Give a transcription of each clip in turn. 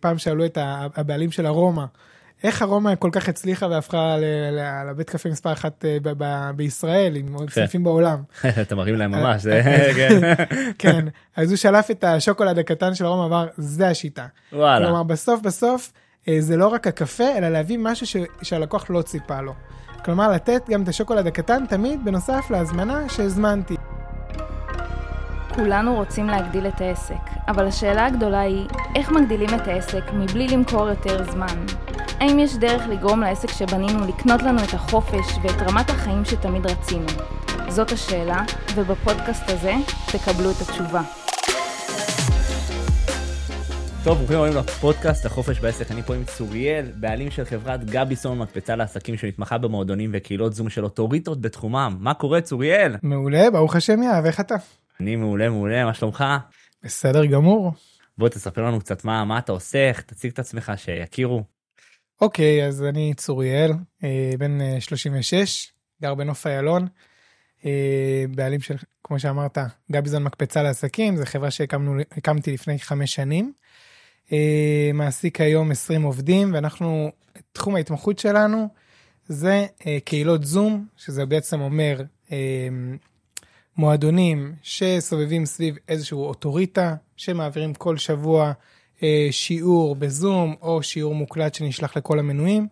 פעם שאלו את הבעלים של הרומא, איך הרומא כל כך הצליחה והפכה לבית קפה מספר אחת אה, בישראל עם עוד סניפים בעולם. אתה מרים להם ממש. כן. כן, אז הוא שלף את השוקולד הקטן של הרומא אמר זה השיטה. וואלה. כלומר בסוף בסוף אה, זה לא רק הקפה אלא להביא משהו שהלקוח לא ציפה לו. כלומר לתת גם את השוקולד הקטן תמיד בנוסף להזמנה שהזמנתי. כולנו רוצים להגדיל את העסק, אבל השאלה הגדולה היא, איך מגדילים את העסק מבלי למכור יותר זמן? האם יש דרך לגרום לעסק שבנינו לקנות לנו את החופש ואת רמת החיים שתמיד רצינו? זאת השאלה, ובפודקאסט הזה תקבלו את התשובה. טוב, ברוכים הבאים לפודקאסט החופש בעסק, אני פה עם צוריאל, בעלים של חברת גביסון מקפצה לעסקים שמתמחה במועדונים וקהילות זום של אוטוריטות בתחומם. מה קורה צוריאל? מעולה, ברוך השם יאהב, איך אתה? אני מעולה מעולה, מה שלומך? בסדר גמור. בוא תספר לנו קצת מה, מה אתה עושה, איך תציג את עצמך, שיכירו. אוקיי, אז אני צוריאל, אה, בן 36, גר בנוף איילון, אה, בעלים של, כמו שאמרת, גביזון מקפצה לעסקים, זו חברה שהקמתי לפני חמש שנים. אה, מעסיק היום 20 עובדים, ואנחנו, תחום ההתמחות שלנו זה קהילות זום, שזה בעצם אומר מועדונים שסובבים סביב איזשהו אוטוריטה, שמעבירים כל שבוע אה, שיעור בזום או שיעור מוקלט שנשלח לכל המנויים.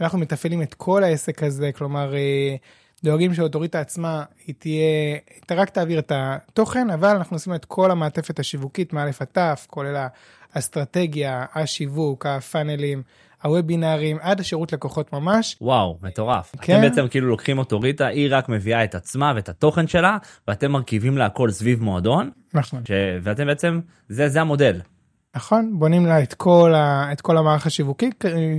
אנחנו מתפעלים את כל העסק הזה, כלומר, אה, דואגים שהאוטוריטה עצמה היא תהיה, אתה רק תעביר את התוכן, אבל אנחנו עושים את כל המעטפת השיווקית מא' עד ת', כולל האסטרטגיה, השיווק, הפאנלים. הוובינארים עד השירות לקוחות ממש. וואו מטורף. כן. אתם בעצם כאילו לוקחים אוטוריטה היא רק מביאה את עצמה ואת התוכן שלה ואתם מרכיבים לה הכל סביב מועדון. נכון. ש... ואתם בעצם זה זה המודל. נכון בונים לה את כל ה... את כל המערך השיווקי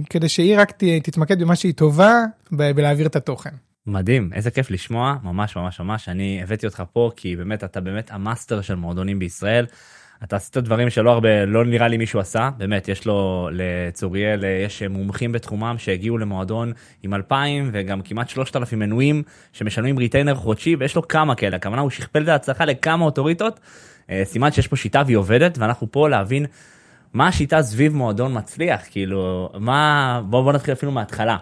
כדי שהיא רק ת... תתמקד במה שהיא טובה ב... בלהעביר את התוכן. מדהים איזה כיף לשמוע ממש ממש ממש אני הבאתי אותך פה כי באמת אתה באמת המאסטר של מועדונים בישראל. אתה עשית דברים שלא הרבה לא נראה לי מישהו עשה באמת יש לו לצוריאל יש מומחים בתחומם שהגיעו למועדון עם 2,000 וגם כמעט 3,000 מנויים שמשלמים ריטיינר חודשי ויש לו כמה כאלה הכוונה הוא שכפל את ההצלחה לכמה אוטוריטות אה, סימן שיש פה שיטה והיא עובדת ואנחנו פה להבין מה השיטה סביב מועדון מצליח כאילו מה בוא בוא נתחיל אפילו מההתחלה.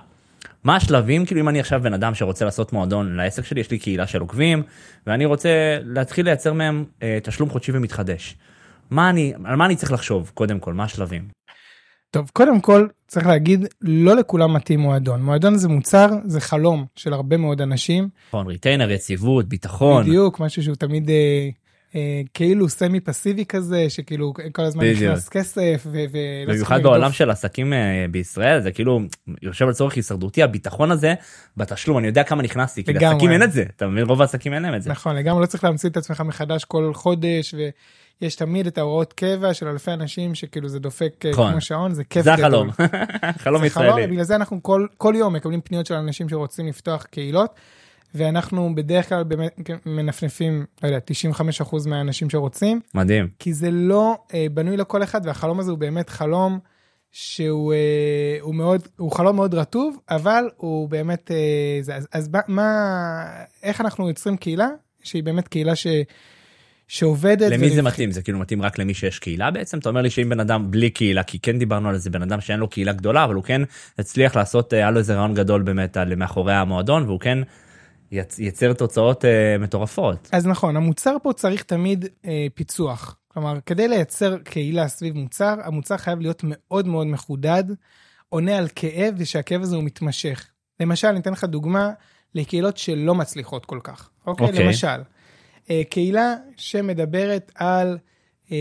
מה השלבים כאילו אם אני עכשיו בן אדם שרוצה לעשות מועדון לעסק שלי יש לי קהילה של עוקבים ואני רוצה להתחיל לייצר מהם אה, תשלום חודשי ומתחדש. מה אני על מה אני צריך לחשוב קודם כל מה השלבים. טוב קודם כל צריך להגיד לא לכולם מתאים מועדון מועדון זה מוצר זה חלום של הרבה מאוד אנשים. נכון retainer יציבות ביטחון בדיוק משהו שהוא תמיד אה, אה, כאילו semi פסיבי כזה שכאילו כל הזמן נכנס כסף. במיוחד בעולם של עסקים אה, בישראל זה כאילו יושב לצורך הישרדותי הביטחון הזה בתשלום אני יודע כמה נכנסתי כי לעסקים אין את זה אתה מבין רוב העסקים אין להם את זה. נכון לגמרי לא צריך להמציא את עצמך מחדש כל חודש. יש תמיד את ההוראות קבע של אלפי אנשים שכאילו זה דופק אה, נכון. כמו שעון זה כיף זה החלום חלום ישראלי בגלל זה אנחנו כל כל יום מקבלים פניות של אנשים שרוצים לפתוח קהילות. ואנחנו בדרך כלל באמת מנפנפים, לא יודע, 95% מהאנשים שרוצים. מדהים. כי זה לא אה, בנוי לכל אחד, והחלום הזה הוא באמת חלום שהוא אה, הוא מאוד, הוא חלום מאוד רטוב, אבל הוא באמת, אה, אז, אז מה, איך אנחנו יוצרים קהילה, שהיא באמת קהילה ש... שעובדת. למי זה מתאים? זה כאילו מתאים רק למי שיש קהילה בעצם? אתה אומר לי שאם בן אדם בלי קהילה, כי כן דיברנו על זה, בן אדם שאין לו קהילה גדולה, אבל הוא כן הצליח לעשות, אה, היה לו איזה רעיון גדול באמת על מאחורי המועדון, והוא כן ייצר תוצאות uh, מטורפות. אז נכון, המוצר פה צריך תמיד uh, פיצוח. כלומר, כדי לייצר קהילה סביב מוצר, המוצר חייב להיות מאוד מאוד מחודד, עונה על כאב ושהכאב הזה הוא מתמשך. למשל, אני אתן לך דוגמה לקהילות שלא מצליחות כל כך. אוקיי? אוקיי. למשל, קהילה שמדברת על... Uh,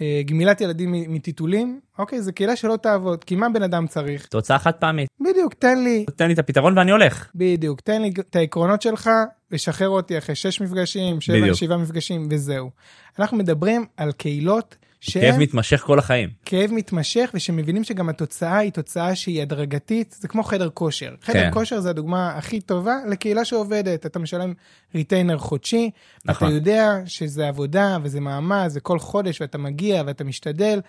אה, גמילת ילדים מטיטולים, אוקיי, זו קהילה שלא תעבוד, כי מה בן אדם צריך? תוצאה חד פעמית. בדיוק, תן לי. תן לי את הפתרון ואני הולך. בדיוק, תן לי את העקרונות שלך, ושחרר אותי אחרי 6 מפגשים, 7, 7 מפגשים, וזהו. אנחנו מדברים על קהילות שהם... כאב מתמשך כל החיים. כאב מתמשך ושמבינים שגם התוצאה היא תוצאה שהיא הדרגתית, זה כמו חדר כושר. חדר כן. כושר זה הדוגמה הכי טובה לקהילה שעובדת, אתה משלם ריטיינר חודשי, נכון. אתה יודע שזה עבודה וזה מאמץ וכל חודש ואתה מגיע ואתה משתדל,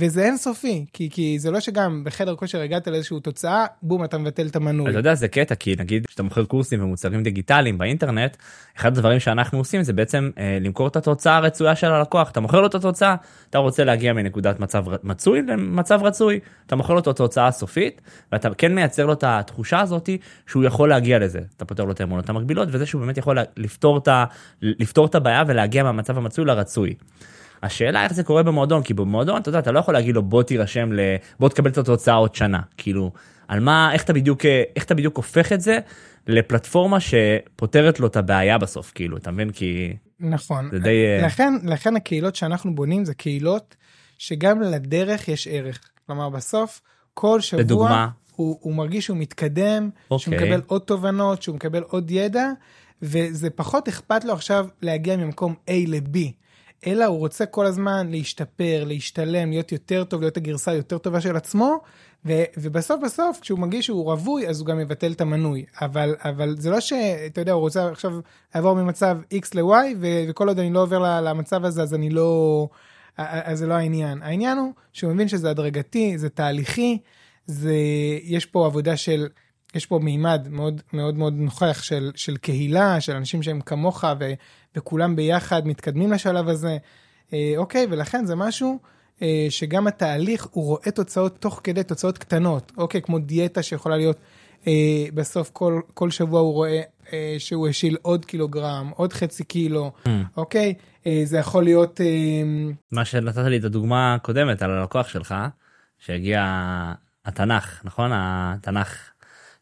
וזה אינסופי, כי, כי זה לא שגם בחדר כושר הגעת לאיזושהי תוצאה, בום, אתה מבטל את המנוי. אתה יודע זה קטע כי נגיד כשאתה מוכר קורסים ומוצרים דיגיטליים באינטרנט אחד הדברים שאנחנו עושים זה בעצם אה, למכור את התוצאה הרצויה של הלקוח אתה מוכר לו את התוצאה אתה רוצה להגיע מנקודת מצב ר- מצוי למצב רצוי אתה מוכר לו את התוצאה הסופית ואתה כן מייצר לו את התחושה הזאתי שהוא יכול להגיע לזה אתה פותר לו את האמונות המקבילות וזה שהוא באמת יכול לפתור את ה- לפתור את הבעיה ולהגיע מהמצב המצוי לרצוי. השאלה איך זה קורה במועדון כי במועדון אתה יודע אתה לא יכול להגיד לו בוא תירשם ל... בוא תקבל את התוצאה עוד שנה כאילו על מה איך אתה בדיוק איך אתה בדיוק הופך את זה לפלטפורמה שפותרת לו את הבעיה בסוף כאילו אתה מבין כי נכון. זה די, אה, לכן, לכן הקהילות שאנחנו בונים זה קהילות שגם לדרך יש ערך. כלומר, בסוף, כל שבוע לדוגמה? הוא, הוא מרגיש שהוא מתקדם, שהוא אוקיי. מקבל עוד תובנות, שהוא מקבל עוד ידע, וזה פחות אכפת לו עכשיו להגיע ממקום A ל-B. אלא הוא רוצה כל הזמן להשתפר, להשתלם, להיות יותר טוב, להיות הגרסה היותר טובה של עצמו, ו, ובסוף בסוף כשהוא מרגיש שהוא רווי אז הוא גם מבטל את המנוי. אבל, אבל זה לא שאתה יודע, הוא רוצה עכשיו לעבור ממצב X ל-Y, ו- וכל עוד אני לא עובר למצב הזה אז אני לא... אז זה לא העניין. העניין הוא שהוא מבין שזה הדרגתי, זה תהליכי, זה, יש פה עבודה של, יש פה מימד מאוד מאוד מאוד נוכח של, של קהילה, של אנשים שהם כמוך ו, וכולם ביחד מתקדמים לשלב הזה. אה, אוקיי, ולכן זה משהו אה, שגם התהליך, הוא רואה תוצאות תוך כדי תוצאות קטנות. אוקיי, כמו דיאטה שיכולה להיות, אה, בסוף כל, כל שבוע הוא רואה אה, שהוא השיל עוד קילוגרם, עוד חצי קילו, אוקיי? אה, זה יכול להיות... אה, מה שנתת לי את הדוגמה הקודמת על הלקוח שלך שהגיע התנ"ך נכון התנ"ך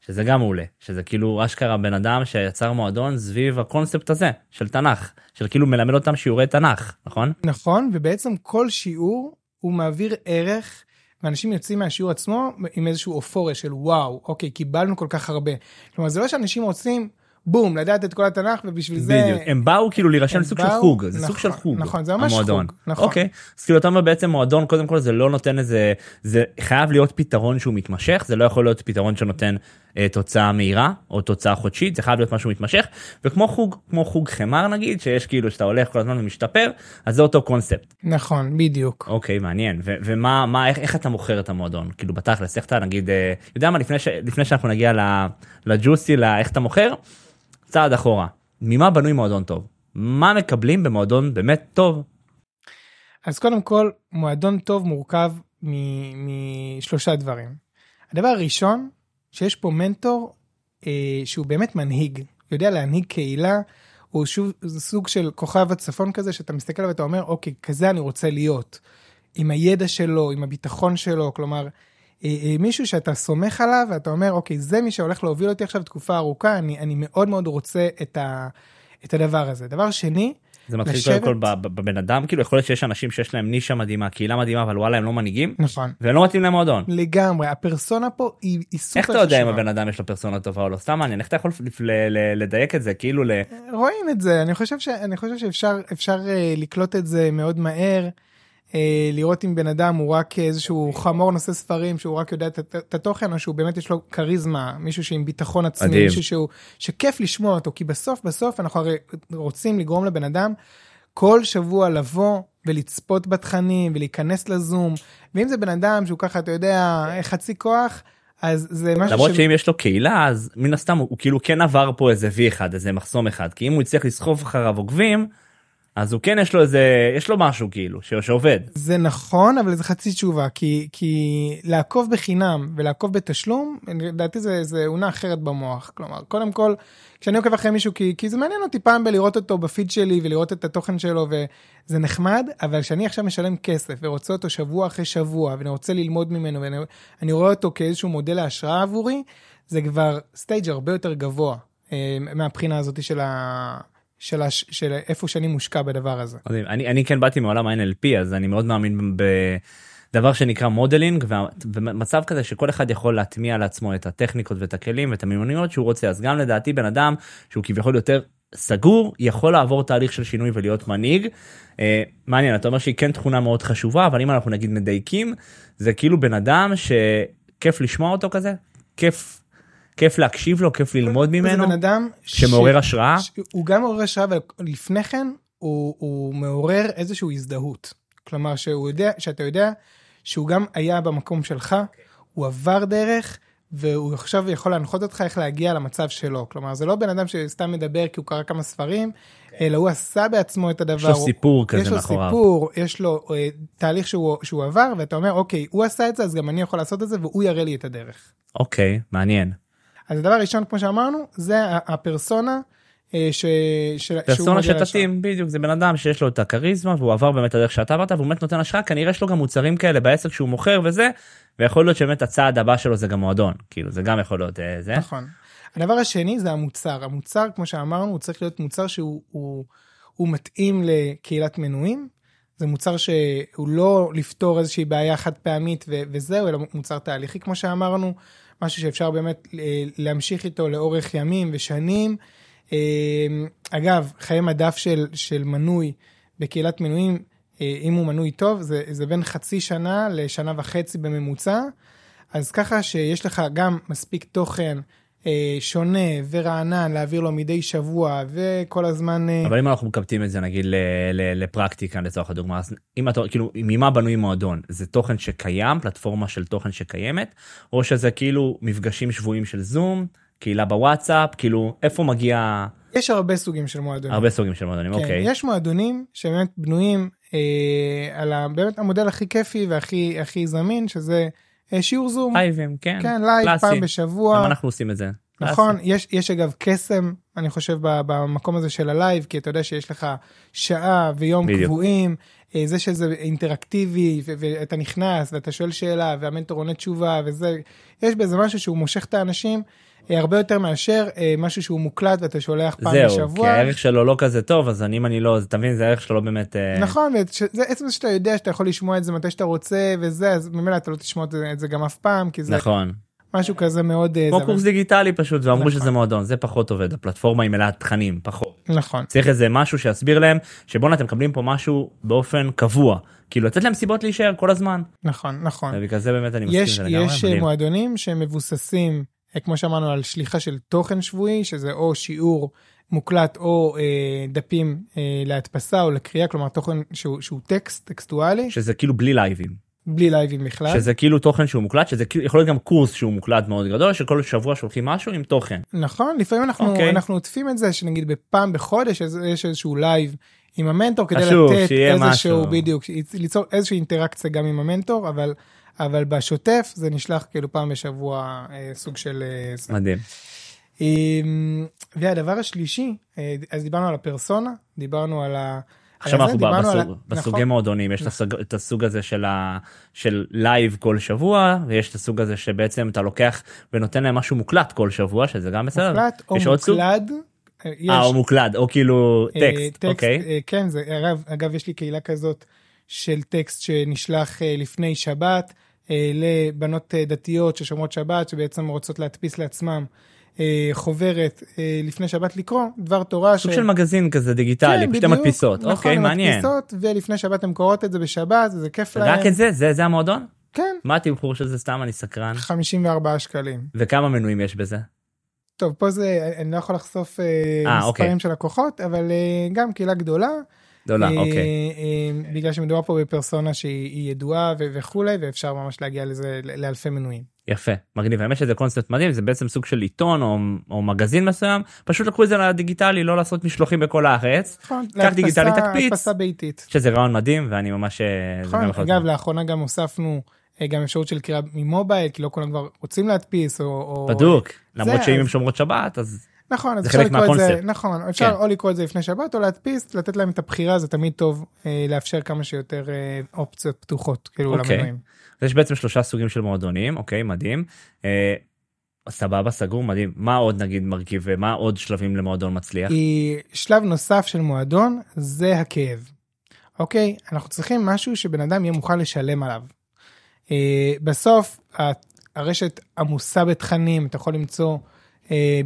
שזה גם מעולה שזה כאילו אשכרה בן אדם שיצר מועדון סביב הקונספט הזה של תנ"ך של כאילו מלמד אותם שיעורי תנ"ך נכון נכון, ובעצם כל שיעור הוא מעביר ערך, ואנשים יוצאים מהשיעור עצמו עם איזשהו אופוריה של וואו, אוקיי, קיבלנו כל כך הרבה. כלומר, זה לא שאנשים רוצים, בום, לדעת את כל התנ"ך, ובשביל זה... בדיוק הם באו כאילו להירשם הם לסוג של באו- חוג זה סוג נכון, של חוג נכון, זה ממש המועדון. חוג, נכון. אוקיי אז כאילו אתה אומר בעצם מועדון קודם כל זה לא נותן איזה זה חייב להיות פתרון שהוא מתמשך זה לא יכול להיות פתרון שנותן תוצאה מהירה או תוצאה חודשית זה חייב להיות משהו מתמשך וכמו חוג כמו חוג חמר נגיד שיש כאילו שאתה הולך כל הזמן ומשתפר אז זה אותו קונספט. נכון, בדיוק. אוקיי מעניין. ו- ומה מה איך, איך אתה מוכר את המועדון? כאילו בתכלס איך אתה נגיד אה, יודע מה לפני ש- לפני שאנחנו נגיע לג'וסי לאיך אתה מוכר? צעד אחורה. ממה בנוי מועדון טוב? מה מקבלים במועדון באמת טוב? אז קודם כל, מועדון טוב מורכב מ- משלושה דברים. הדבר הראשון, שיש פה מנטור אה, שהוא באמת מנהיג, יודע להנהיג קהילה, הוא שוב סוג של כוכב הצפון כזה, שאתה מסתכל עליו ואתה אומר, אוקיי, כזה אני רוצה להיות. עם הידע שלו, עם הביטחון שלו, כלומר, אה, אה, מישהו שאתה סומך עליו ואתה אומר, אוקיי, זה מי שהולך להוביל אותי עכשיו תקופה ארוכה, אני, אני מאוד מאוד רוצה את, ה, את הדבר הזה. דבר שני, זה מתחיל לשבת- קודם כל בבן אדם כאילו יכול להיות שיש אנשים שיש להם נישה מדהימה קהילה מדהימה אבל וואלה הם לא מנהיגים נכון, ולא מתאים להם מועדון. לגמרי, הפרסונה פה היא, היא סופר איך אתה יודע אם חשובה. הבן אדם יש לו פרסונה טובה או לא סתם מעניין איך אתה יכול ל- ל- לדייק את זה כאילו ל... רואים את זה אני חושב ש... אני חושב שאפשר אפשר אה, לקלוט את זה מאוד מהר. אה, לראות אם בן אדם הוא רק איזשהו חמור נושא ספרים שהוא רק יודע את, התוכן או שהוא באמת יש לו כריזמה מישהו שעם ביטחון עצמי מדהים. מישהו שהוא שכיף לשמוע אותו כי בסוף בסוף אנחנו הרי רוצים לגרום לבן אדם כל שבוע לבוא ולצפות בתכנים ולהיכנס לזום ואם זה בן אדם שהוא ככה אתה יודע חצי כוח אז זה משהו למרות שאם יש לו קהילה אז מן הסתם הוא, הוא כאילו כן עבר פה איזה וי אחד איזה מחסום אחד כי אם הוא יצליח לסחוב אחריו עוקבים אז הוא כן יש לו איזה יש לו משהו כאילו ש- שעובד. זה נכון אבל זה חצי תשובה כי כי לעקוב בחינם ולעקוב בתשלום לדעתי זה זה עונה אחרת במוח כלומר קודם כל כשאני עוקב אחרי מישהו כי כי זה מעניין אותי פעם בלראות אותו בפיד שלי ולראות את התוכן שלו וזה נחמד אבל כשאני עכשיו משלם כסף ורוצה אותו שבוע אחרי שבוע ואני רוצה ללמוד ממנו ואני אני רואה אותו כאיזשהו מודל להשראה עבורי זה כבר stage הרבה יותר גבוה אה, מהבחינה הזאת של ה... של, הש... של איפה שאני מושקע בדבר הזה. אני אני כן באתי מעולם ה-NLP אז אני מאוד מאמין בדבר שנקרא modeling ומצב כזה שכל אחד יכול להטמיע לעצמו את הטכניקות ואת הכלים ואת המיומנויות שהוא רוצה אז גם לדעתי בן אדם שהוא כביכול יותר סגור יכול לעבור תהליך של שינוי ולהיות מנהיג. אה, מעניין אתה אומר שהיא כן תכונה מאוד חשובה אבל אם אנחנו נגיד מדייקים זה כאילו בן אדם שכיף לשמוע אותו כזה כיף כיף להקשיב לו כיף ללמוד זה ממנו בן אדם שמעורר השראה. ש... הוא גם מעורר השראה, אבל לפני כן הוא, הוא מעורר איזושהי הזדהות. כלומר שהוא יודע, שאתה יודע שהוא גם היה במקום שלך, הוא עבר דרך, והוא עכשיו יכול להנחות אותך איך להגיע למצב שלו. כלומר, זה לא בן אדם שסתם מדבר כי הוא קרא כמה ספרים, אלא הוא עשה בעצמו את הדבר. יש לו סיפור כזה יש לו מאחוריו. סיפור, יש לו אה, תהליך שהוא, שהוא עבר, ואתה אומר, אוקיי, הוא עשה את זה, אז גם אני יכול לעשות את זה, והוא יראה לי את הדרך. אוקיי, מעניין. אז הדבר הראשון, כמו שאמרנו, זה הפרסונה. אה, ש... ש... פרסונה. שתתאים, בדיוק, זה בן אדם שיש לו את הכריזמה והוא עבר באמת הדרך שאתה עברת והוא באמת נותן השראה, כנראה יש לו גם מוצרים כאלה בעסק שהוא מוכר וזה, ויכול להיות שבאמת הצעד הבא שלו זה גם מועדון, כאילו זה גם יכול להיות אה, זה. נכון. הדבר השני זה המוצר. המוצר, כמו שאמרנו, הוא צריך להיות מוצר שהוא הוא, הוא מתאים לקהילת מנויים. זה מוצר שהוא לא לפתור איזושהי בעיה חד פעמית ו- וזהו, אלא מוצר תהליכי, כמו שאמרנו, משהו שאפשר באמת אה, להמשיך איתו לאורך ימים ושנים. אה, אגב, חיי מדף של, של מנוי בקהילת מנויים, אה, אם הוא מנוי טוב, זה, זה בין חצי שנה לשנה וחצי בממוצע. אז ככה שיש לך גם מספיק תוכן שונה ורענן להעביר לו מדי שבוע וכל הזמן אה, אבל אם אנחנו מקבטים את זה נגיד לפרקטיקה לצורך הדוגמה, אז אם אתה, כאילו, ממה בנוי מועדון? זה תוכן שקיים, פלטפורמה של תוכן שקיימת, או שזה כאילו מפגשים שבויים של זום, קהילה בוואטסאפ, כאילו, איפה מגיע יש הרבה סוגים של מועדונים. הרבה סוגים של מועדונים, כן, אוקיי. יש מועדונים שבאמת בנויים אה, על ה, באמת המודל הכי כיפי והכי הכי זמין שזה אה, שיעור זום. לייבים, כן. כן, לייב קלאסי. פעם בשבוע. גם אנחנו עושים את זה. נכון, יש, יש אגב קסם, אני חושב, במקום הזה של הלייב, כי אתה יודע שיש לך שעה ויום בדיוק. קבועים, אה, זה שזה אינטראקטיבי, ואתה נכנס ואתה שואל שאלה, והמנטור עונה תשובה, וזה, יש בזה משהו שהוא מושך את האנשים, אה, הרבה יותר מאשר אה, משהו שהוא מוקלט ואתה שולח פעם זהו, בשבוע. כי הערך שלו לא כזה טוב, אז אני, אם אני לא, אז אתה מבין, זה הערך שלו באמת... אה, נכון, וזה עצם זה שאתה יודע שאתה יכול לשמוע את זה מתי שאתה רוצה וזה, אז ממילא אתה לא תשמע את זה- זה גם אף פעם, כי זה נכון. משהו כזה מאוד... אה, כמו זה- קורס דיגיטלי פשוט, ואמרו נכון. שזה מועדון, זה פחות עובד, הפלטפורמה היא מלאת תכנים, פחות. נכון. צריך איזה משהו שיסביר להם שבואנה אתם מקבלים פה משהו באופן קבוע, כאילו לתת להם סיבות להישאר כל הזמן. נכון, נכון. ובגלל זה באמת אני מסכים יש, זה. יש אה. מועדונים שהם מבוססים, אה, כמו שאמרנו, על שליחה של תוכן שבועי, שזה או שיעור מוקלט או אה, דפים אה, להדפסה או לקריאה, כלומר תוכן שהוא, שהוא טקסט, טקסטואלי, שזה כאילו בלי לייבים, בלי לייבים בכלל. שזה כאילו תוכן שהוא מוקלט, שזה כאילו יכול להיות גם קורס שהוא מוקלט מאוד גדול, שכל שבוע שולחים משהו עם תוכן. נכון, לפעמים אנחנו, אוקיי. אנחנו עוטפים את זה, שנגיד בפעם בחודש יש- איזשהו לייב עם המנטור כדי חשוב, לתת איזשהו, משהו. בדיוק, ליצור איזושהי אינטראקציה גם עם המנטור, אבל, אבל בשוטף זה נשלח כאילו פעם בשבוע אה, סוג של... אה. מדהים. אמ, והדבר השלישי, אה, אז דיברנו על הפרסונה, דיברנו על ה... עכשיו אנחנו דיברנו על בסוג- בסוגי נכון, מועדונים יש הסוג- את הסוג הזה של ה- של לייב כל שבוע ויש את הסוג הזה שבעצם אתה לוקח ונותן להם משהו מוקלט כל שבוע שזה גם בסדר. מוקלט או עוד סוג? מוקלד. אה, אה, או מוקלד או כאילו אה, טקסט, אוקיי. אה, כן, זה, אגב, אגב, יש לי קהילה כזאת של טקסט שנשלח אה, לפני שבת אה, לבנות אה, דתיות ששומרות שבת, שבעצם רוצות להדפיס לעצמם אה, חוברת אה, לפני שבת לקרוא, דבר תורה. סוג ש- של מגזין כזה דיגיטלי, כן, פשוט בדיוק, מדפיסות, נכון, אוקיי הן מעניין. מדפיסות, ולפני שבת הן קוראות את זה בשבת, זה כיף להם. רק את זה? זה זה המועדון? כן, מה התמחור של זה סתם אני סקרן 54 שקלים. וכמה מנויים יש בזה? טוב, פה זה, אני לא יכול לחשוף אה, אה, מספרים אוקיי. של לקוחות, אבל אה, גם קהילה גדולה. גדולה, אה, אוקיי. אה, בגלל שמדובר פה בפרסונה שהיא היא ידועה וכולי, ואפשר ממש להגיע לזה לאלפי מנויים. יפה מגניב האמת שזה קונספט מדהים זה בעצם סוג של עיתון או, או מגזין מסוים פשוט לקחו את זה לדיגיטלי לא לעשות משלוחים בכל הארץ נכון, קח דיגיטלי, תקפיץ. הדפסה ביתית. שזה רעיון מדהים ואני ממש אה, נכון, אגב, לאחרונה גם הוספנו גם אפשרות של קריאה ממובייל, כי לא כולם כבר רוצים להדפיס, או... בדוק למרות שאם הם שומרות שבת אז נכון, אז אפשר לקרוא את זה. נכון, אפשר כן. או לקרוא את זה לפני שבת או להדפיס, לתת להם את הבחירה, זה תמיד טוב אה, לאפשר כמה שיותר אה, אופציות פתוחות, כאילו, אוקיי. למנויים. יש בעצם שלושה סוגים של מועדונים אוקיי מדהים. אה, סבבה סגור מדהים מה עוד נגיד מרכיב ומה עוד שלבים למועדון מצליח. היא שלב נוסף של מועדון זה הכאב. אוקיי אנחנו צריכים משהו שבן אדם יהיה מוכן לשלם עליו. אה, בסוף הרשת עמוסה בתכנים אתה יכול למצוא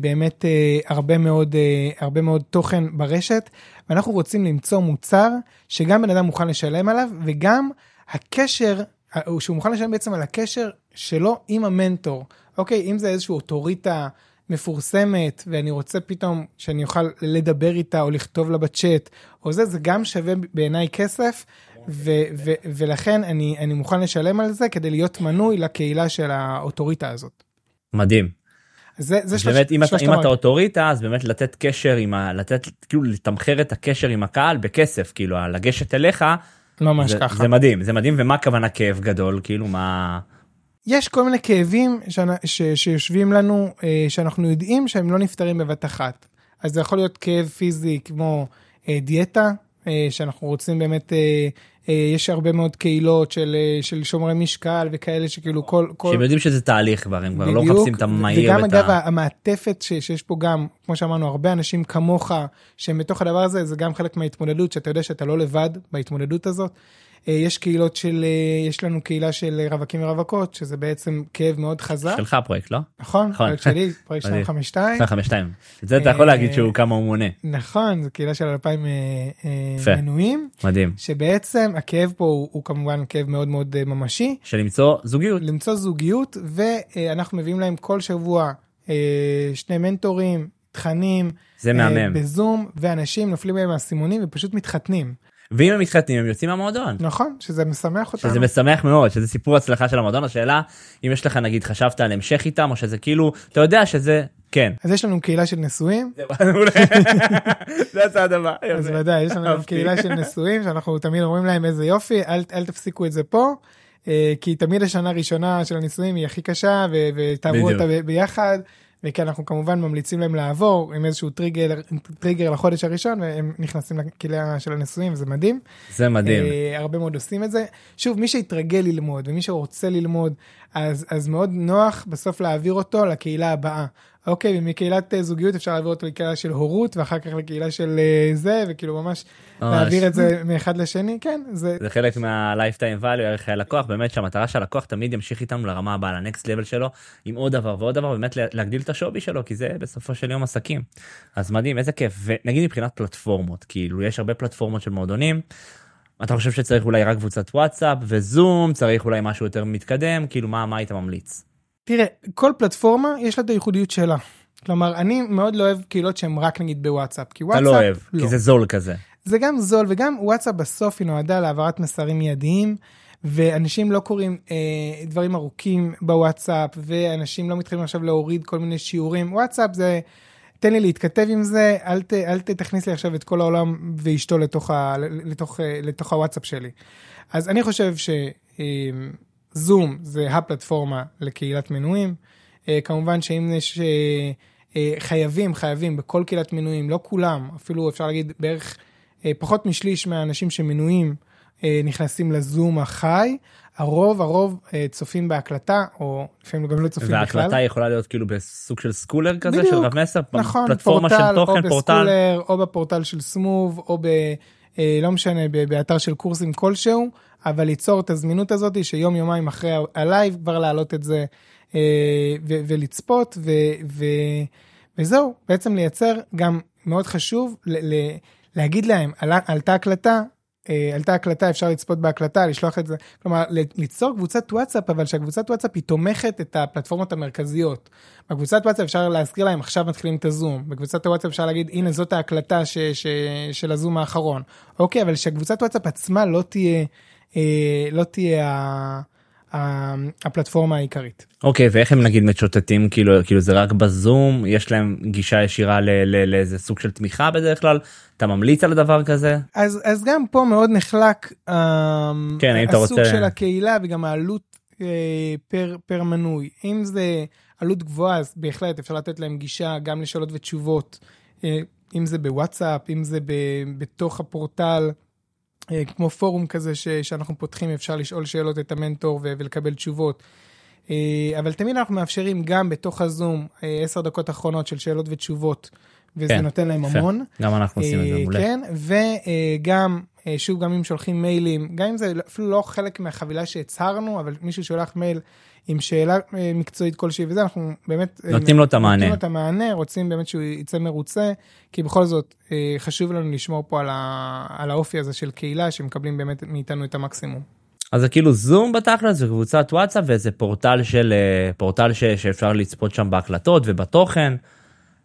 באמת אה, הרבה מאוד אה, הרבה מאוד תוכן ברשת ואנחנו רוצים למצוא מוצר שגם בן אדם מוכן לשלם עליו וגם הקשר אה, שהוא מוכן לשלם בעצם על הקשר שלו עם המנטור אוקיי אם זה איזושהי אוטוריטה מפורסמת ואני רוצה פתאום שאני אוכל לדבר איתה או לכתוב לה בצ'אט או זה זה גם שווה בעיניי כסף ו- ו- ולכן אני, אני מוכן לשלם על זה כדי להיות מנוי לקהילה של האוטוריטה הזאת. מדהים. זה, זה שלוש, באמת אם אתה, שלושת אם אתה. אוטוריטה אז באמת לתת קשר עם ה... לתת כאילו לתמחר את הקשר עם הקהל בכסף כאילו לגשת אליך ממש זה, ככה. זה מדהים זה מדהים ומה הכוונה כאב גדול כאילו מה יש כל מיני כאבים שאנ- ש- שיושבים לנו, אה, שאנחנו יודעים שהם לא נפתרים בבת אחת. אז זה יכול להיות כאב פיזי כמו אה, דיאטה, אה, שאנחנו רוצים באמת, יש הרבה מאוד קהילות של, אה, של שומרי משקל וכאלה שכאילו כל... כל... שהם יודעים שזה תהליך כבר הם כבר לא בדיוק, מחפשים את המהיר וגם אגב ה... המעטפת ש, שיש פה גם, כמו שאמרנו, הרבה אנשים כמוך שהם בתוך הדבר הזה, זה גם חלק מההתמודדות, שאתה יודע שאתה לא לבד בהתמודדות הזאת. אה, יש קהילות של, אה, יש לנו קהילה של רווקים ורווקות, שזה בעצם כאב מאוד חזק. שלך הפרויקט לא? נכון, נכון. פרויקט שלי, פרויקט מדהים. 252. 252. את זה אתה יכול אה, להגיד שהוא כמה הוא מונה. נכון, זו קהילה של 2,000 אה, אה, יפה. מנויים, מדהים. שבעצם הכאב פה הוא, הוא כמובן כאב מאוד מאוד ממשי. של למצוא זוגיות. למצוא זוגיות ואנחנו מביאים להם כל שבוע שני מנטורים, תכנים, זה מהמם. בזום, ואנשים נופלים להם האסימונים ופשוט מתחתנים. ואם הם מתחתנים הם יוצאים מהמועדון. נכון, שזה משמח אותנו. שזה משמח מאוד שזה סיפור הצלחה של המועדון השאלה אם יש לך נגיד חשבת על המשך איתם או שזה כאילו אתה יודע שזה כן. אז יש לנו קהילה של נשואים, זה הצעד הבא. אז ודאי, יש לנו. קהילה של נשואים, שאנחנו תמיד אומרים להם איזה יופי, אל, אל תפסיקו את זה פה. אה, כי תמיד השנה הראשונה של הנישואים היא הכי קשה ותעברו. אותה ביחד וכי אנחנו כמובן ממליצים להם לעבור עם איזשהו טריגר טריגר לחודש הראשון והם נכנסים לקהילה של הנישואים וזה מדהים. זה מדהים. אה, הרבה מאוד עושים את זה. שוב, מי שהתרגל ללמוד ומי שרוצה ללמוד, אז, אז מאוד נוח בסוף להעביר אותו לקהילה הבאה. אוקיי, ומקהילת אה, זוגיות אפשר להעביר אותו לקהילה של הורות, ואחר כך לקהילה של אה, זה, וכאילו ממש. להעביר את זה מאחד לשני, כן, זה... זה חלק מה-lifetime value ערך חיי לקוח באמת שהמטרה של הלקוח תמיד ימשיך איתנו לרמה הבאה לנקסט level שלו עם עוד דבר ועוד דבר באמת לה- להגדיל את השווי שלו כי זה בסופו של יום עסקים. אז מדהים איזה כיף ונגיד מבחינת פלטפורמות כאילו יש הרבה פלטפורמות של מועדונים. אתה חושב שצריך אולי רק קבוצת וואטסאפ וזום צריך אולי משהו יותר מתקדם כאילו מה מה היית ממליץ. תראה, כל פלטפורמה יש לה את הייחודיות שלה. כלומר, אני מאוד לא אוהב קהילות שהן רק נגיד בוואטסאפ, כי אתה וואטסאפ, לא אוהב כי זה זול כזה. זה גם זול וגם וואטסאפ בסוף היא נועדה להעברת מסרים מיידיים ואנשים לא קוראים אה, דברים ארוכים בוואטסאפ ואנשים לא מתחילים עכשיו להוריד כל מיני שיעורים וואטסאפ זה תן לי להתכתב עם זה אל, ת, אל תכניס לי עכשיו את כל העולם ואשתו לתוך, ה, לתוך, אה, לתוך הוואטסאפ שלי. אז אני חושב שזום זה הפלטפורמה לקהילת מנויים אה, כמובן שאם יש אה, אה, חייבים חייבים בכל קהילת מנויים לא כולם אפילו אפשר להגיד בערך אה, פחות משליש מהאנשים שמנויים אה, נכנסים לזום החי, הרוב הרוב אה, צופים בהקלטה, או לפעמים גם לא צופים בכלל. וההקלטה יכולה להיות כאילו בסוג של סקולר כזה בדיוק. של רב מסר נכון, פלטפורמה פורטל, של תוכן או פורטל. בסקולר, או בפורטל של סמוב, או ב... אה, לא משנה, באתר של קורסים כלשהו, אבל ליצור את הזמינות הזאת שיום יומיים אחרי ה live כבר להעלות את זה אה, ו- ולצפות, ו- ו- וזהו, בעצם לייצר גם מאוד חשוב ל- ל- להגיד להם, עלתה הקלטה, אה, עלתה הקלטה, אפשר לצפות בהקלטה, לשלוח את זה, כלומר ליצור קבוצת וואטסאפ, אבל שהקבוצת וואטסאפ היא תומכת את הפלטפורמות המרכזיות. בקבוצת וואטסאפ אפשר להזכיר להם עכשיו מתחילים את הזום, בקבוצת הוואטסאפ אפשר להגיד הנה זאת ההקלטה ש, ש, של הזום האחרון. אוקיי, אבל שקבוצת וואטסאפ עצמה לא תהיה, אה, לא תהיה הפלטפורמה העיקרית. אוקיי ואיך הם נגיד משוטטים? כאילו כאילו זה רק בזום? יש להם גישה ישירה לאיזה סוג של תמיכה בדרך כלל? אתה ממליץ על דבר כזה? אז, אז גם פה מאוד נחלק אה, כן, הסוג רוצה- של הקהילה וגם העלות אה, פר, פר מנוי. אם זה עלות גבוהה, אז בהחלט אפשר לתת להם גישה גם לשאלות ותשובות, אה, אם זה בוואטסאפ, אם זה ב, בתוך הפורטל, כמו פורום כזה ש, שאנחנו פותחים, אפשר לשאול שאלות את המנטור ו, ולקבל תשובות. אה, אבל תמיד אנחנו מאפשרים גם בתוך הזום אה, עשר דקות אחרונות של שאלות ותשובות, וזה כן, נותן להם יפה. המון. גם אנחנו עושים את זה אה, מעולה. כן, וגם, אה, שוב, גם אם שולחים מיילים, גם אם זה אפילו לא חלק מהחבילה שהצהרנו, אבל מישהו שולח מייל עם שאלה אה, מקצועית כלשהי וזה, אנחנו באמת... אה, נותנים לו את המענה. נותנים לו את המענה, רוצים באמת שהוא יצא מרוצה, כי בכל זאת אה, חשוב לנו לשמור פה על, ה, על האופי הזה של קהילה, שמקבלים באמת מאיתנו את המקסימום. אז זה כאילו זום בתכלס זה קבוצת וואטסאפ ואיזה פורטל של פורטל ש, שאפשר לצפות שם בהקלטות ובתוכן.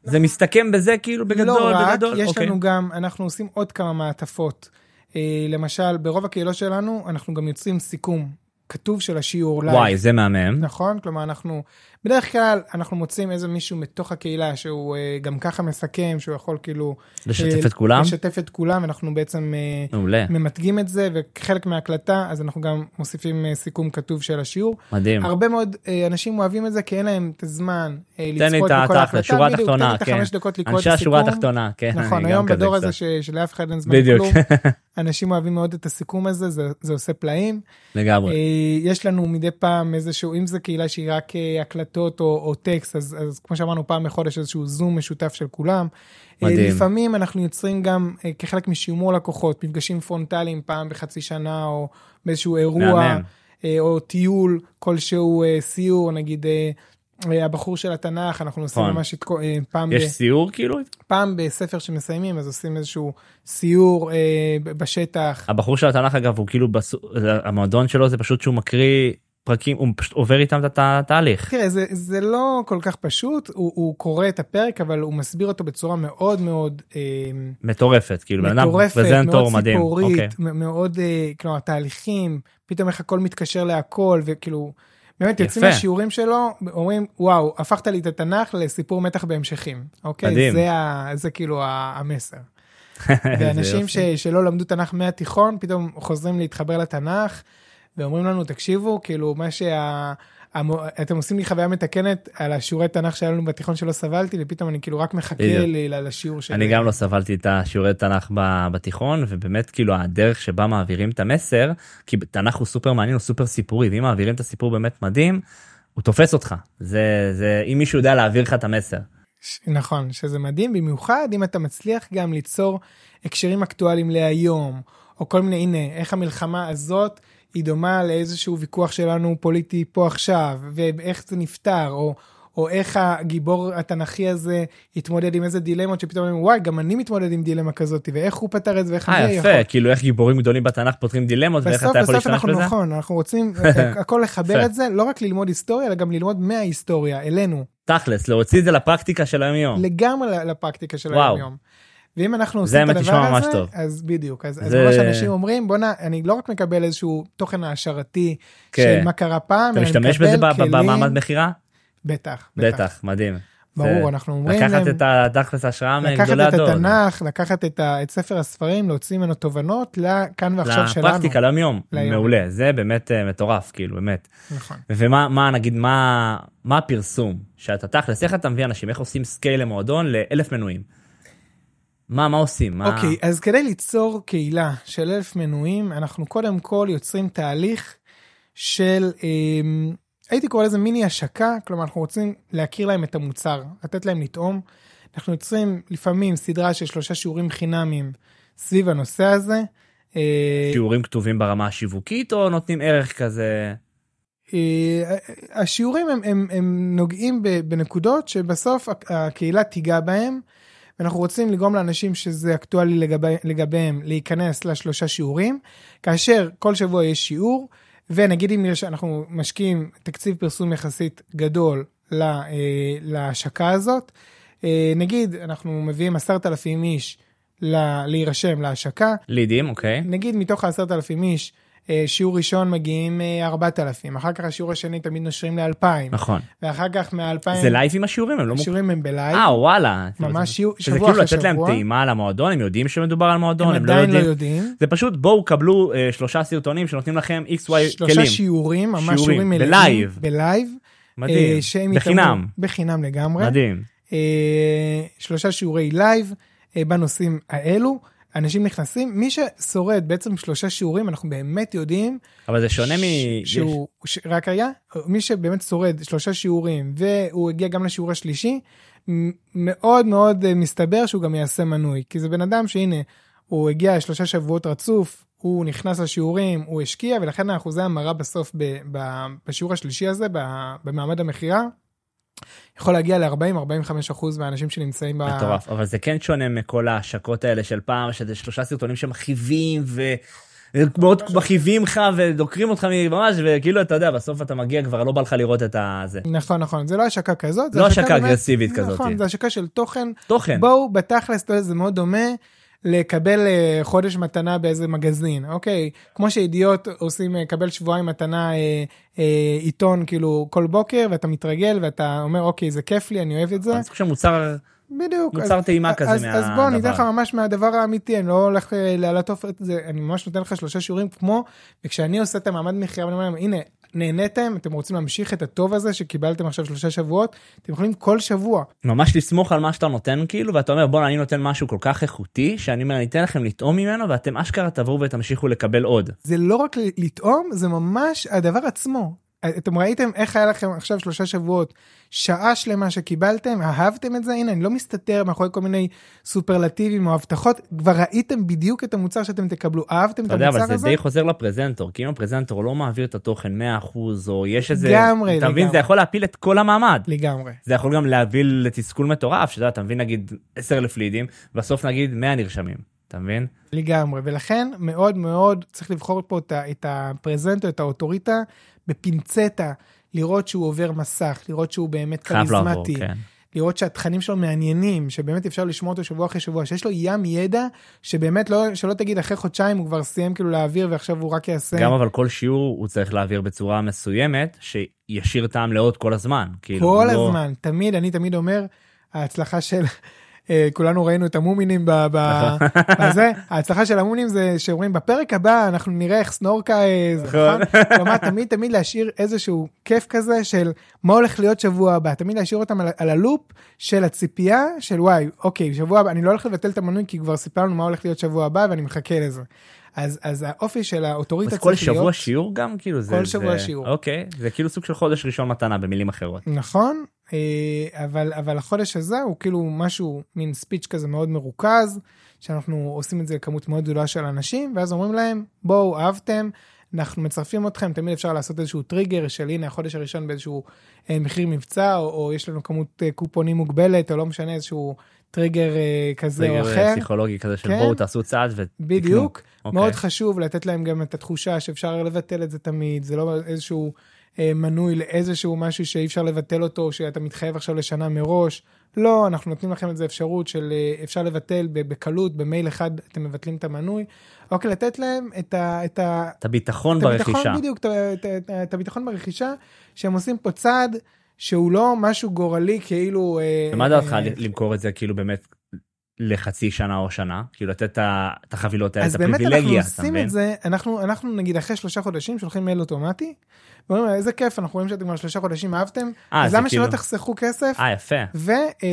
זה מסתכם בזה כאילו בגדול לא רק, בגדול יש אוקיי. לנו גם, אנחנו עושים עוד כמה מעטפות למשל, ברוב הקהילות שלנו אנחנו גם יוצרים סיכום כתוב של השיעור live. וואי, זה מהמם. נכון? כלומר, אנחנו, בדרך כלל אנחנו מוצאים איזה מישהו מתוך הקהילה שהוא אה, גם ככה מסכם, שהוא יכול כאילו... לשתף אה, את כולם? לשתף את כולם, אנחנו בעצם אה, מעולה. ממתגים את זה, וכחלק מההקלטה, אז אנחנו גם מוסיפים סיכום כתוב של השיעור. מדהים. הרבה מאוד אנשים אוהבים את זה, כי אין להם את הזמן לצפות את בכל ההקלטה. שורה בדיוק, תחתונה, תן לי את כן. החמש דקות לקרוא אנשי. השורה התחתונה, כן. נכון, היום בדור הזה שלאף אחד אין זמן בדיוק. לכלום, אנשים אוהבים מאוד את הסיכום הזה, זה, זה עושה פלאים. לגמרי. יש לנו מדי פעם איזשהו, אם זה קהילה שהיא רק אה, הקלטות או, או טקסט, אז, אז כמו שאמרנו פעם בחודש איזשהו זום משותף של כולם. אה, מדהים. לפעמים אנחנו יוצרים גם אה, כחלק משימור לקוחות, מפגשים פרונטליים פעם בחצי שנה או באיזשהו אירוע, מהמם. אה, או טיול כלשהו, סיור, נגיד הבחור של התנ"ך, אנחנו עושים נכון. ממש את, כל- פעם, יש ב, סיור כאילו? פעם בספר שמסיימים, אז עושים איזשהו סיור אה, בשטח. הבחור של התנ"ך אגב הוא כאילו בסו- המועדון שלו זה פשוט שהוא מקריא פרקים הוא פשוט עובר איתם את התהליך. תראה, זה, זה לא כל כך פשוט, הוא, הוא קורא את הפרק, אבל הוא מסביר אותו בצורה מאוד מאוד אה, מטורפת כאילו אדם מטורפת, פרזנטור מאוד מדהים. סיפורית, אוקיי. מאוד, אה, כלומר, תהליכים, פתאום איך הכל מתקשר להכל, וכאילו, באמת יוצאים. מהשיעורים שלו, אומרים, וואו, הפכת לי את התנ"ך לסיפור מתח בהמשכים, אוקיי? מדהים. זה, ה, זה כאילו ה- המסר. ואנשים ש. שלא למדו תנ"ך מהתיכון, פתאום חוזרים להתחבר לתנ"ך, ואומרים לנו, תקשיבו, כאילו, מה שה... המו- אתם עושים לי חוויה מתקנת על השיעורי תנ"ך שהיה לנו בתיכון שלא סבלתי, ופתאום אני כאילו רק מחכה. לי לשיעור של... אני גם לא סבלתי את השיעורי תנ"ך ב- בתיכון ובאמת כאילו הדרך שבה מעבירים את המסר כי תנ"ך הוא סופר מעניין הוא סופר סיפורי ואם מעבירים את הסיפור באמת מדהים הוא תופס אותך זה זה אם מישהו יודע להעביר לך את המסר. נכון, שזה מדהים, במיוחד אם אתה מצליח גם ליצור הקשרים אקטואליים להיום, או כל מיני, הנה, איך המלחמה הזאת היא דומה לאיזשהו ויכוח שלנו פוליטי פה עכשיו, ואיך זה נפתר, או, או איך הגיבור התנ"כי הזה התמודד עם איזה דילמות שפתאום אומרים, וואי, גם אני מתמודד עם דילמה כזאת, ואיך הוא פתר את זה, ואיך אה אני יפה כאילו איך גיבורים גדולים בתנ"ך פותרים דילמות ואיך בסוף אתה יכול בסוף להשתמש אנחנו בזה. נכון, אנחנו רוצים הכל לחבר. את זה, לא רק ללמוד היסטוריה, אלא גם ללמוד מההיסטוריה, אלינו. תכלס להוציא את זה לפרקטיקה של היום יום. לגמרי לפרקטיקה של. היום יום. ואם אנחנו עושים את הדבר הזה, טוב. אז בדיוק, אז, אז זה- ממש אנשים אומרים בואנה, אני לא רק מקבל איזשהו תוכן העשרתי כן. של מה קרה פעם, אתה משתמש בזה כלים- במעמד מכירה? בטח, בטח מדהים. ברור, זה- אנחנו אומרים לקחת להם, את התכלס ההשראה לקחת מגדולי את הדור. התנ"ך, לקחת את, ה, את ספר הספרים, להוציא ממנו תובנות לכאן ועכשיו שלנו. לפרקטיקה ליום יום ליום. מעולה זה באמת אה, מטורף כאילו באמת. נכון. ומה מה נגיד מה מה הפרסום שאתה תכלס איך אתה מביא אנשים איך עושים scale למועדון לאלף מנויים. מה מה עושים מה אוקיי, אז כדי ליצור קהילה של אלף מנויים, אנחנו קודם כל יוצרים תהליך של, אמ, הייתי קורא לזה מיני השקה, כלומר אנחנו רוצים להכיר להם את המוצר, לתת להם לטעום. אנחנו יוצרים לפעמים סדרה של שלושה שיעורים חינמיים סביב הנושא הזה. אה, שיעורים כתובים ברמה השיווקית או נותנים ערך כזה אה, השיעורים הם, הם, הם נוגעים בנקודות שבסוף הק- הקהילה תיגע בהם. ואנחנו רוצים לגרום לאנשים שזה אקטואלי לגבי, לגביהם להיכנס לשלושה שיעורים, כאשר כל שבוע יש שיעור, ונגיד אם יש, אנחנו משקיעים תקציב פרסום יחסית גדול ל- אה, להשקה הזאת, אה, נגיד אנחנו מביאים עשרת אלפים איש ל- להירשם להשקה, לידים אוקיי. נגיד מתוך העשרת אלפים איש, שיעור ראשון מגיעים אה, ארבעת אלפים, אחר כך השיעור השני תמיד נושרים לאלפיים, נכון ואחר כך מהאלפיים, זה live עם השיעורים הם לא. השיעורים הם ב live, אה וואלה. ממש שיעור- שזה שבוע כאילו אחרי לתת להם שבוע. טעימה על המועדון הם יודעים שמדובר על מועדון הם הם לא עדיין לא יודעים. זה פשוט בואו קבלו אה, שלושה סרטונים שנותנים לכם xy שלושה כלים. שיעורים, ממש שיעורים, מלאים, ב live. ב live, מדהים. אה, בחינם. בחינם לגמרי, מדהים. אה, שלושה שיעורי live אה, בנושאים האלו, אנשים נכנסים, מי ששורד בעצם שלושה שיעורים, אנחנו באמת יודעים אבל זה שונה מ... שהוא, ש- רק היה, מי שבאמת שורד שלושה שיעורים והוא הגיע גם לשיעור השלישי, מאוד מאוד אה, מסתבר שהוא גם יעשה מנוי, כי זה בן אדם שהנה, הוא הגיע שלושה שבועות רצוף, הוא נכנס לשיעורים, הוא השקיע, ולכן האחוזי המרה בסוף ב, ב, בשיעור השלישי הזה, ב, במעמד המכירה, יכול להגיע ל-40-45 אחוז מהאנשים שנמצאים ב... מטורף אבל זה כן שונה מכל ההשקות האלה של פעם שזה שלושה סרטונים שמכאיבים ו... מאוד מכאיבים לך ודוקרים אותך ממש וכאילו אתה יודע בסוף אתה מגיע כבר לא בא לך לראות את הזה נכון, נכון, זה לא השקה כזאת, לא השקה אגרסיבית כזאת. נכון, זה השקה של תוכן. תוכן. בואו בתכלס זה מאוד דומה לקבל אה, חודש מתנה באיזה מגזין, אוקיי? כמו שידיעות עושים, אה, קבל שבועיים מתנה אה, אה, עיתון כאילו כל בוקר, ואתה מתרגל ואתה אומר, אוקיי, זה כיף לי, אני אוהב את זה. זה סוג של מוצר בדיוק. מוצר טעימה כזה אז, מהדבר. אז בוא, אני אתן לך ממש מהדבר האמיתי, אני לא הולך אה, לעטוף את זה, אני ממש נותן לך שלושה שיעורים כמו, וכשאני עושה את המעמד מכירה, ואני אומר להם, הנה, נהניתם, אתם רוצים להמשיך את הטוב הזה שקיבלתם עכשיו שלושה שבועות, אתם יכולים כל שבוע. ממש לסמוך על מה שאתה נותן כאילו ואתה אומר בוא אני נותן משהו כל כך איכותי שאני אומר אני אתן לכם לטעום ממנו ואתם אשכרה תבואו ותמשיכו לקבל עוד. זה לא רק לטעום, זה ממש הדבר עצמו. אתם ראיתם איך היה לכם עכשיו שלושה שבועות, שעה שלמה שקיבלתם, אהבתם את זה, הנה אני לא מסתתר מאחורי כל מיני סופרלטיבים או הבטחות, כבר ראיתם בדיוק את המוצר שאתם תקבלו, אהבתם את אתה יודע אבל המוצר זה הזה? די חוזר לפרזנטור כי אם הפרזנטור לא מעביר את התוכן 100% או יש איזה לגמרי, אתה מבין. זה יכול להפיל את כל המעמד. לגמרי. זה יכול גם להביא לתסכול מטורף שאתה אתה מבין נגיד 10 אלף לידים בסוף נגיד 100 נרשמים. אתה מבין? לגמרי, ולכן מאוד מאוד צריך לבחור פה את, את הפרזנטור, את האוטוריטה, בפינצטה, לראות שהוא עובר מסך, לראות שהוא באמת כריזמטי, כן. לראות שהתכנים שלו מעניינים, שבאמת אפשר לשמוע אותו שבוע אחרי שבוע, שיש לו ים ידע, שבאמת לא, שלא תגיד אחרי חודשיים הוא כבר סיים כאילו להעביר ועכשיו הוא רק יעשה. גם אבל כל שיעור הוא צריך להעביר בצורה מסוימת שישאיר טעם לעוד כל הזמן. כאילו, כל לא- הזמן, תמיד, אני תמיד אומר, ההצלחה של, כולנו ראינו את המומינים ב- בזה, ההצלחה של המומינים זה שאומרים בפרק הבא אנחנו נראה איך סנורקה, אה, זה נכון. נכון? כלומר תמיד תמיד להשאיר איזשהו כיף כזה של מה הולך להיות שבוע הבא, תמיד להשאיר אותם על, על הלופ של הציפייה של וואי, אוקיי, שבוע הבא, אני לא הולך לבטל את המנוי כי כבר סיפרנו מה הולך להיות שבוע הבא ואני מחכה לזה. אז, אז האופי של האוטוריטה אז כל צריך להיות... שבוע שיעור גם כאילו זה כל שבוע זה- שיעור. אוקיי זה כאילו סוג של חודש ראשון מתנה במילים אחרות. נכון, אה, אבל, אבל החודש הזה הוא כאילו משהו, מין ספיץ' כזה מאוד מרוכז, שאנחנו עושים את זה לכמות מאוד גדולה של אנשים, ואז אומרים להם, בואו, אהבתם, אנחנו מצרפים אתכם, תמיד אפשר לעשות איזשהו טריגר של הנה החודש הראשון באיזשהו אה, מחיר מבצע, או, או יש לנו כמות אה, קופונים מוגבלת, או לא משנה, איזשהו טריגר אה, כזה או טריגר אחר. פסיכולוגי כזה של כן. בואו תעשו צעד ותקנו. בדיוק, אוקיי. מאוד חשוב לתת להם גם את התחושה שאפשר לבטל את זה תמיד, זה לא איזשהו אה, מנוי לאיזשהו משהו שאי אפשר לבטל אותו, שאתה מתחייב עכשיו לשנה מראש. לא, אנחנו נותנים לכם את זה אפשרות של אה, אפשר לבטל בקלות, במייל אחד אתם מבטלים את המנוי. אוקיי, לתת להם את, ה, את, ה, את הביטחון את ברכישה. הביטחון, בדיוק, את, את, את, את הביטחון ברכישה, שהם עושים פה צעד שהוא לא משהו גורלי כאילו... אה, ומה דעתך אה, למכור את זה כאילו באמת לחצי שנה או שנה כאילו לתת את ה- את החבילות האלה אז את באמת אנחנו הפריבילגיה אתה עושים מבין? את זה, אנחנו, אנחנו נגיד אחרי שלושה חודשים שולחים מייל אוטומטי, ואומרים איזה כיף, אנחנו רואים שאתם כבר שלושה חודשים אהבתם, אה, אז למה שלא כאילו- תחסכו כסף, אה יפה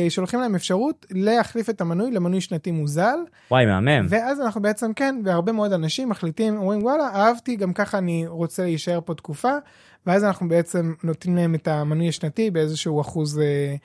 ושולחים להם אפשרות להחליף את המנוי למנוי שנתי מוזל, וואי מהמם ואז אנחנו בעצם כן, והרבה מאוד אנשים מחליטים, אומרים וואלה, אהבתי, גם ככה אני רוצה להישאר פה תקופה, ואז אנחנו בעצם נותנים להם את המנוי השנתי באיזשהו אחוז. אה,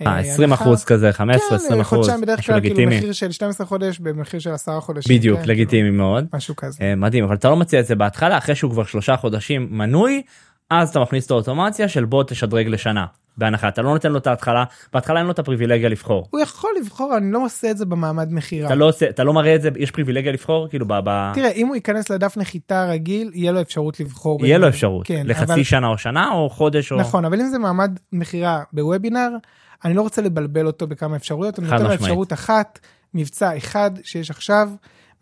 20 הנחה. אחוז כזה 15 20 כן, אחוז חודשיים בדרך כלל, כאילו מחיר של 12 חודש במחיר של 10 חודשים. בדיוק כן, לגיטימי מאוד כאילו, משהו כזה. אה, מדהים אבל אתה לא מציע את זה בהתחלה אחרי שהוא כבר שלושה חודשים מנוי אז אתה מכניס את האוטומציה של בוא תשדרג לשנה בהנחה אתה לא נותן לו את ההתחלה בהתחלה אין לו את הפריבילגיה לבחור הוא יכול לבחור, אני לא עושה את זה במעמד מכירה. אתה לא עושה אתה לא מראה את זה יש פריבילגיה לבחור כאילו ב- ב- תראה, אם הוא ייכנס לדף נחיתה רגיל, יהיה לו אפשרות לבחור. יהיה לו אפשרות כן, לחצי אבל- שנה או שנה או חודש או נכון, אבל אם זה מעמד מכירה בוובינר, אני לא רוצה לבלבל אותו בכמה אפשרויות, אני נותן לו. אפשרות אחת, מבצע אחד שיש עכשיו,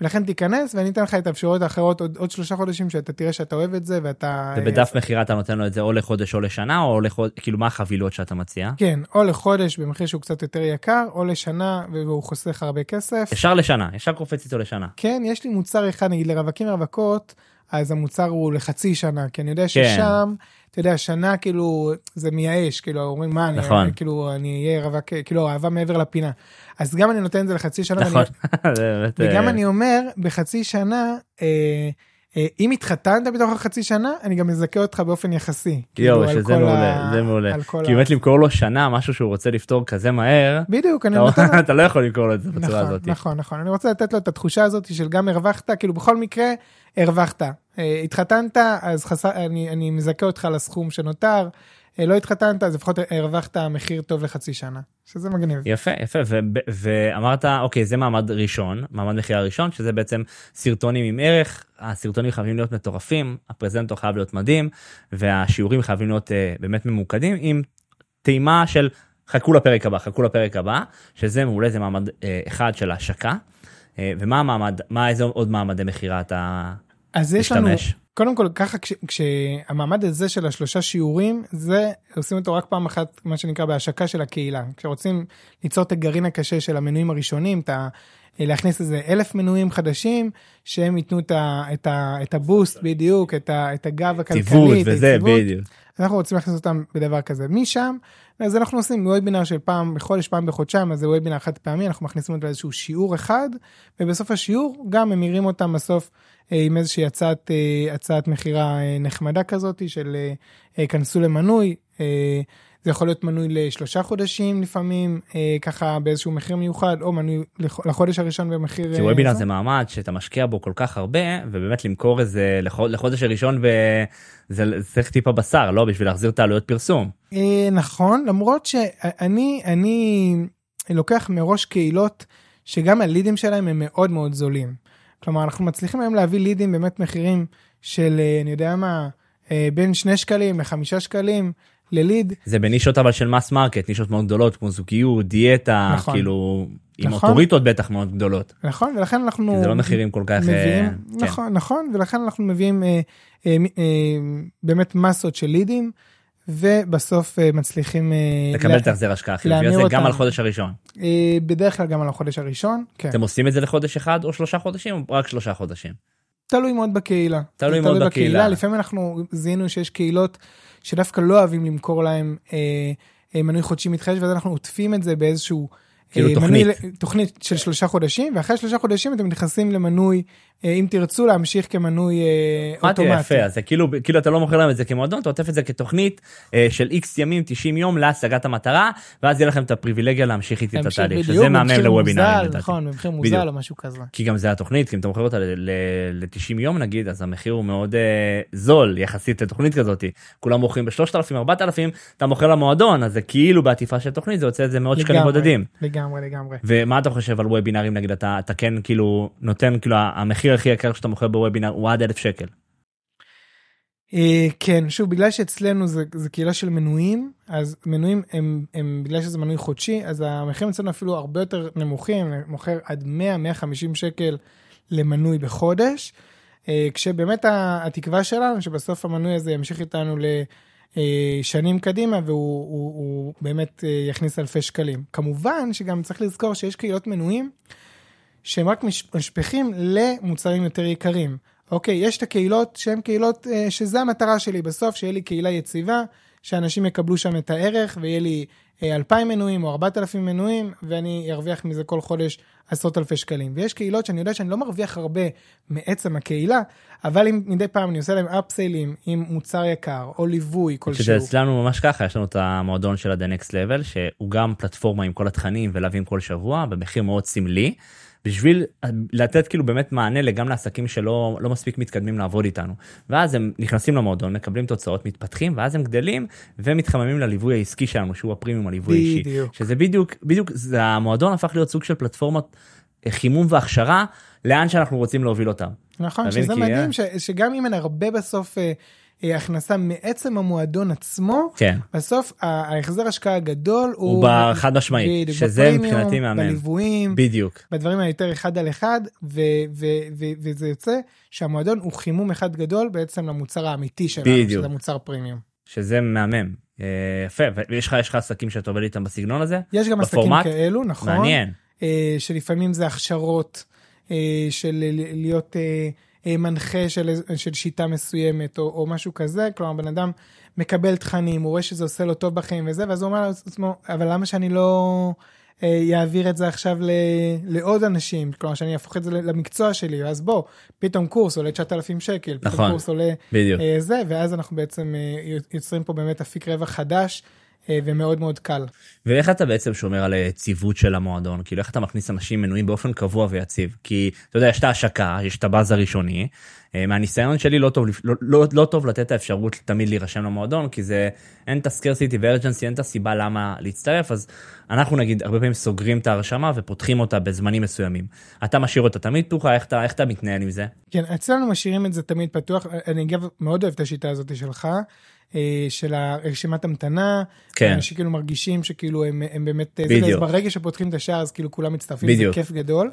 ולכן תיכנס ואני אתן לך את האפשרויות האחרות עוד, עוד שלושה חודשים שאתה תראה שאתה אוהב את זה ואתה... ובדף מכירה אתה נותן לו את זה או לחודש או לשנה או לחוד... כאילו מה החבילות שאתה מציע כן, או לחודש במחיר שהוא קצת יותר יקר, או לשנה והוא חוסך הרבה כסף. ישר לשנה ישר קופץ איתו לשנה כן, יש לי מוצר אחד, נגיד לרווקים ורווקות, אז המוצר הוא לחצי שנה, כי אני יודע כן. ששם, אתה יודע, שנה כאילו, זה מייאש, כאילו, אומרים, מה, אני, נכון. כאילו, אני אהיה רווק, כאילו, אהבה מעבר לפינה. אז גם אני נותן את זה לחצי שנה, נכון ואני, וגם אה, אני אומר, בחצי שנה, אה, אה, אם התחתנת בתוך החצי שנה, אני גם מזכה אותך באופן יחסי. כאילו, יואו שזה מעולה ה- זה מעולה כי ה- באמת למכור לו שנה משהו שהוא רוצה לפתור כזה מהר בדיוק, אני נותן אתה לא יכול למכור לו את זה בצורה נכון, הזאת נכון, נכון. אני רוצה לתת לו את התחושה הזאת של גם הרווחת, כאילו בכל מקרה, הרווחת. אה, התחתנת, אז חס... אני, אני מזכה אותך לסכום שנותר. אה, לא התחתנת, אז לפחות הרווחת מחיר טוב לחצי שנה, שזה מגניב. יפה יפה ו- ואמרת אוקיי זה מעמד ראשון מעמד מכירה ראשון שזה בעצם סרטונים עם ערך הסרטונים חייבים להיות מטורפים הפרזנטור חייב להיות מדהים והשיעורים חייבים להיות אה, באמת ממוקדים עם טעימה של חכו לפרק הבא חכו לפרק הבא שזה מעולה זה מעמד אה, אחד של השקה. אה, ומה המעמד, מה איזה עוד מעמדי מכירה אתה אז יש לנו? קודם כל ככה כש, כשהמעמד הזה של השלושה שיעורים זה עושים אותו רק פעם אחת מה שנקרא בהשקה של הקהילה כשרוצים ליצור את הגרעין הקשה של המנויים הראשונים את ה... להכניס איזה אלף מנויים חדשים שהם ייתנו את, ה, את, ה, את הבוסט בדיוק את, ה, את הגב הכלכלי, ציוות וזה. בדיוק. אנחנו רוצים להכניס אותם בדבר כזה משם אז אנחנו עושים וובינר של פעם בחודש פעם בחודשיים אז זה וובינר חד פעמי אנחנו מכניסים אותו לאיזשהו שיעור אחד ובסוף השיעור גם ממירים אותם בסוף אה, עם איזושהי הצעת אה, הצעת מכירה אה, נחמדה כזאת של כנסו למנוי. זה יכול להיות מנוי לשלושה חודשים לפעמים אה, ככה באיזשהו מחיר מיוחד או מנוי לח- לחודש הראשון במחיר. כי אה, וובינר זה. מעמד שאתה משקיע בו כל כך הרבה ובאמת למכור איזה לחוד- לחודש הראשון וזה זה צריך טיפה בשר לא בשביל להחזיר את העלויות פרסום. אה, נכון למרות שאני אני לוקח מראש קהילות שגם הלידים שלהם הם מאוד מאוד זולים. כלומר אנחנו מצליחים היום להביא לידים באמת מחירים של אה, אני יודע מה אה, בין שני שקלים לחמישה שקלים ל lead. זה בנישות אבל של mass market נישות מאוד גדולות כמו זוגיות דיאטה נכון. כאילו עם נכון. אוטוריטות בטח מאוד גדולות. נכון ולכן אנחנו זה לא מחירים כל כך מביאים אה, כן. נכון נכון ולכן אנחנו מביאים אה, אה, אה, באמת מסות של לידים ובסוף אה, מצליחים אה, לקבל לה- את ההחזר השקעה החיובי הזה גם. על חודש הראשון. אה, בדרך כלל גם על החודש הראשון כן. אתם עושים את זה לחודש אחד או שלושה חודשים או רק שלושה חודשים. תלוי מאוד בקהילה. תלוי מאוד בקהילה. לפעמים אנחנו זיהינו שיש קהילות שדווקא לא אוהבים למכור להם אה, אה, מנוי חודשי מתחדש ואז אנחנו עוטפים את זה באיזשהו. כאילו אה, תוכנית. מנוי, תוכנית של שלושה חודשים ואחרי שלושה חודשים אתם נכנסים למנוי אם תרצו להמשיך כמנוי אה, אוטומטי. יפה אז זה כאילו כאילו אתה לא מוכר להם את זה כמועדון אתה עוטף את זה כתוכנית אה, של איקס ימים 90 יום להשגת המטרה ואז יהיה לכם את הפריבילגיה להמשיך איתי את התהליך שזה מהמם לדעתי. נכון במחיר. מוזל או משהו כזה. כי גם זה התוכנית כי אם אתה מוכר אותה ל-90 יום נגיד אז המחיר הוא מאוד אה, זול יחסית לתוכנית כזאת כולם מוכרים ב-3000 4000 אתה מוכר למועדון אז זה כאילו בעטיפה של תוכנית זה יוצא איזה מאות שקלים בודדים. לגמרי לגמרי. ומה אתה חושב על וובינרים נגיד אתה אתה כן כאילו נותן כאילו המחיר הכי יקר שאתה מוכר בוובינר הוא עד אלף שקל. אה, כן שוב בגלל שאצלנו זה, זה קהילה של מנויים אז מנויים הם, הם בגלל שזה מנוי חודשי אז המחירים אצלנו אפילו הרבה יותר נמוכים מוכר עד 100 150 שקל למנוי בחודש אה, כשבאמת התקווה שלנו שבסוף המנוי הזה ימשיך איתנו לשנים קדימה והוא הוא, הוא באמת אה, יכניס אלפי שקלים כמובן שגם צריך לזכור שיש קהילות מנויים שהם רק מש- משפכים למוצרים יותר יקרים. אוקיי, יש את הקהילות שהן קהילות אה, שזה המטרה שלי בסוף, שיהיה לי קהילה יציבה, שאנשים יקבלו שם את הערך ויהיה לי אה, 2,000 מנויים או 4,000 מנויים ואני ארוויח מזה כל חודש עשרות אלפי שקלים. ויש קהילות שאני יודע שאני לא מרוויח הרבה מעצם הקהילה, אבל אם מדי פעם אני עושה להם אפסיילים עם מוצר יקר או ליווי כלשהו. שזה אצלנו ממש ככה יש לנו את המועדון של ה-The Next Level שהוא גם פלטפורמה עם כל התכנים ולהבים כל שבוע במחיר מאוד סמלי. בשביל לתת כאילו באמת מענה גם לעסקים שלא לא מספיק מתקדמים לעבוד איתנו ואז הם נכנסים למועדון מקבלים תוצאות מתפתחים ואז הם גדלים ומתחממים לליווי העסקי שלנו שהוא הפרימיום הליווי האישי בדיוק. שזה בדיוק בדיוק זה המועדון הפך להיות סוג של פלטפורמת אה, חימום והכשרה לאן שאנחנו רוצים להוביל אותם. נכון? שזה כי, מדהים אה, ש, שגם אם אין הרבה בסוף אה, הכנסה מעצם המועדון עצמו, כן. בסוף ההחזר השקעה הגדול הוא, הוא בחד משמעית, שזה בפרימיום, מבחינתי מהמם. בליוויים, בדיוק. בדברים היותר אחד על אחד, ו- ו- ו- וזה יוצא שהמועדון הוא חימום אחד גדול בעצם למוצר האמיתי שלנו, בדיוק. שזה מוצר פרימיום. שזה מהמם. אה, יפה ויש לך יש לך עסקים שאתה עובד איתם בסגנון הזה יש גם עסקים בפורמט? כאלו, נכון, מעניין אה, שלפעמים זה הכשרות אה, של להיות אה, אה, מנחה של, של שיטה מסוימת או, או משהו כזה, כלומר בן אדם מקבל תכנים, הוא רואה שזה עושה לו טוב בחיים וזה, ואז הוא אומר לעצמו, אבל למה שאני לא אה, יעביר את זה עכשיו ל, לעוד אנשים, כלומר שאני אהפוך את זה למקצוע שלי, ואז בוא, פתאום קורס עולה 9,000 שקל, פתאום נכון. קורס עולה בדיוק. אה, זה, ואז אנחנו בעצם אה, יוצרים פה באמת אפיק רווח חדש אה, ומאוד מאוד קל. ואיך אתה בעצם שומר על היציבות של המועדון? כאילו איך אתה מכניס אנשים מנויים באופן קבוע ויציב? כי אתה יודע יש את ההשקה יש את הבאז הראשוני אה, מהניסיון שלי לא טוב לא, לא, לא טוב לתת את האפשרות תמיד להירשם למועדון כי זה אין את הסקרסיטי וארג'נסי אין את הסיבה למה להצטרף אז אנחנו נגיד הרבה פעמים סוגרים את ההרשמה ופותחים אותה בזמנים מסוימים. אתה משאיר אותה תמיד פתוחה איך אתה איך אתה מתנהל עם זה? כן, אצלנו משאירים את זה תמיד פתוח, אני אגב מאוד אוהב את השיטה הזאת שלך, אה, של הרשימת המתנה, כן. אנשים כאילו מרגישים שכאילו הם, הם באמת, זה, בדיוק. אז ברגע שפותחים את השער אז כאילו כולם מצטרפים, בדיוק. זה כיף גדול.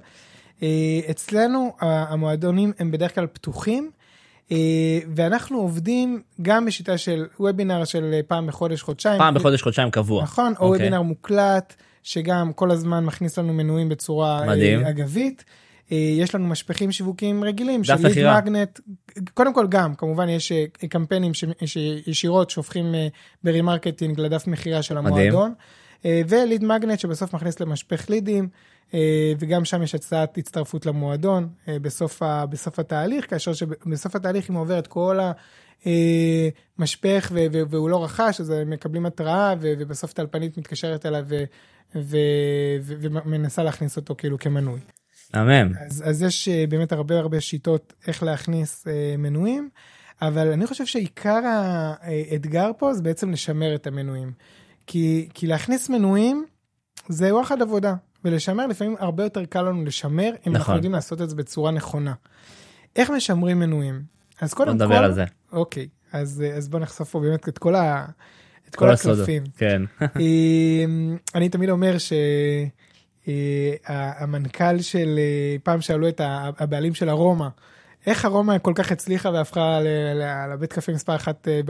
אה, אצלנו המועדונים הם בדרך כלל פתוחים, אה, ואנחנו עובדים גם בשיטה של וובינר של אה, פעם בחודש, חודשיים. פעם בחודש חודשיים קבוע. נכון, או אוקיי. וובינר מוקלט, שגם כל הזמן מכניס לנו מנויים בצורה מדהים. אה, אגבית. אה, יש לנו משפכים שיווקיים רגילים, של lead. magnet, קודם כל גם, כמובן יש אה, קמפיינים ש- שישירות שופכים אה, ב remarketing לדף מכירה של. המועדון, אה, ו lead magnet שבסוף מכניס למשפך לידים, אה, וגם שם יש הצעת הצטרפות למועדון אה, בסוף, ה, בסוף התהליך, כאשר שבסוף התהליך אם עובר את כל המשפך ו- ו- והוא לא רכש, אז הם מקבלים התראה, ו- ובסוף טלפנית מתקשרת אליו ו- ו- ו- ומנסה להכניס אותו כאילו כמנוי. מהמם. אז, אז יש אה, באמת הרבה הרבה שיטות איך להכניס אה, מנויים, אבל אני חושב שעיקר האתגר פה זה בעצם לשמר את המנויים. כי, כי להכניס מנויים זה וואחד עבודה, ולשמר לפעמים הרבה יותר קל לנו לשמר, אם אנחנו נכון. יודעים לעשות את זה בצורה נכונה. איך משמרים מנויים? אז בוא קודם כל, נדבר על זה. אוקיי, אז, אה, אז בוא נחשוף פה באמת את כל, ה, את כל, כל. הקלפים. כן. אמ, אני תמיד אומר שהמנכ"ל של אה, פעם שאלו את הבעלים של הרומא איך הרומא כל כך הצליחה והפכה לבית קפה מספר אחת אה,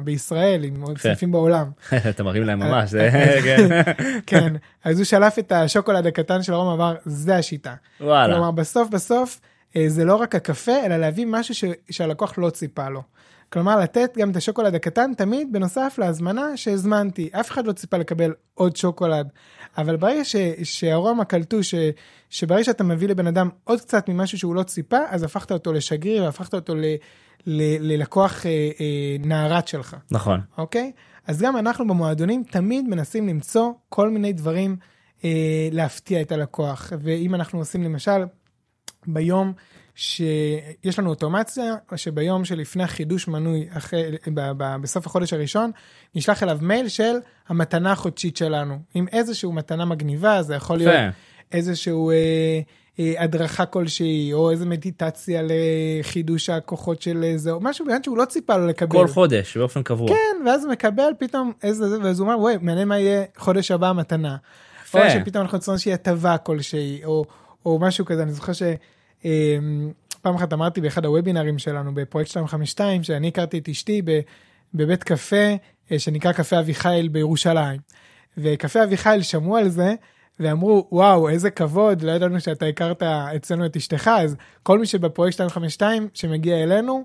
בישראל עם עוד סניפים בעולם. אתה מרים להם ממש. זה- אה, כן. כן אז הוא שלף את השוקולד הקטן של הרומא אמר זה השיטה. וואלה. כלומר בסוף בסוף אה, זה לא רק הקפה אלא להביא משהו שהלקוח לא ציפה לו. כלומר לתת גם את השוקולד הקטן תמיד בנוסף להזמנה שהזמנתי אף אחד לא ציפה לקבל עוד שוקולד אבל ברגע ש, שהרומא קלטו ש, שברגע שאתה מביא לבן אדם עוד קצת ממשהו שהוא לא ציפה אז הפכת אותו לשגריר והפכת אותו ל, ל, ללקוח אה, אה, נערת שלך. נכון. אוקיי? אז גם אנחנו במועדונים תמיד מנסים למצוא כל מיני דברים אה, להפתיע את הלקוח. ואם אנחנו עושים למשל ביום שיש לנו אוטומציה, שביום שלפני החידוש מנוי אחרי, ב, ב, בסוף החודש הראשון, נשלח אליו מייל של המתנה החודשית שלנו, עם איזושהי מתנה מגניבה, זה יכול להיות. איזשהו אה, אה, הדרכה כלשהי, או איזה מדיטציה לחידוש הכוחות של זה, או משהו באמת שהוא לא ציפה לו לקבל. כל חודש באופן קבוע. כן, ואז מקבל פתאום איזה זה, ואז הוא אומר, וואי, מעניין מה יהיה חודש הבא המתנה. או. שפתאום אנחנו רוצים שיהיה הטבה כלשהי, או, או משהו כזה, אני זוכר שפעם אחת אמרתי באחד הוובינרים שלנו בפרויקט 252, שאני הכרתי את אשתי בבית קפה אה, שנקרא קפה אביחיל בירושלים. וקפה אביחיל שמעו על זה, ואמרו, וואו, איזה כבוד, לא ידענו שאתה הכרת אצלנו את אשתך, אז כל מי שבפרויקט 252 שמגיע אלינו,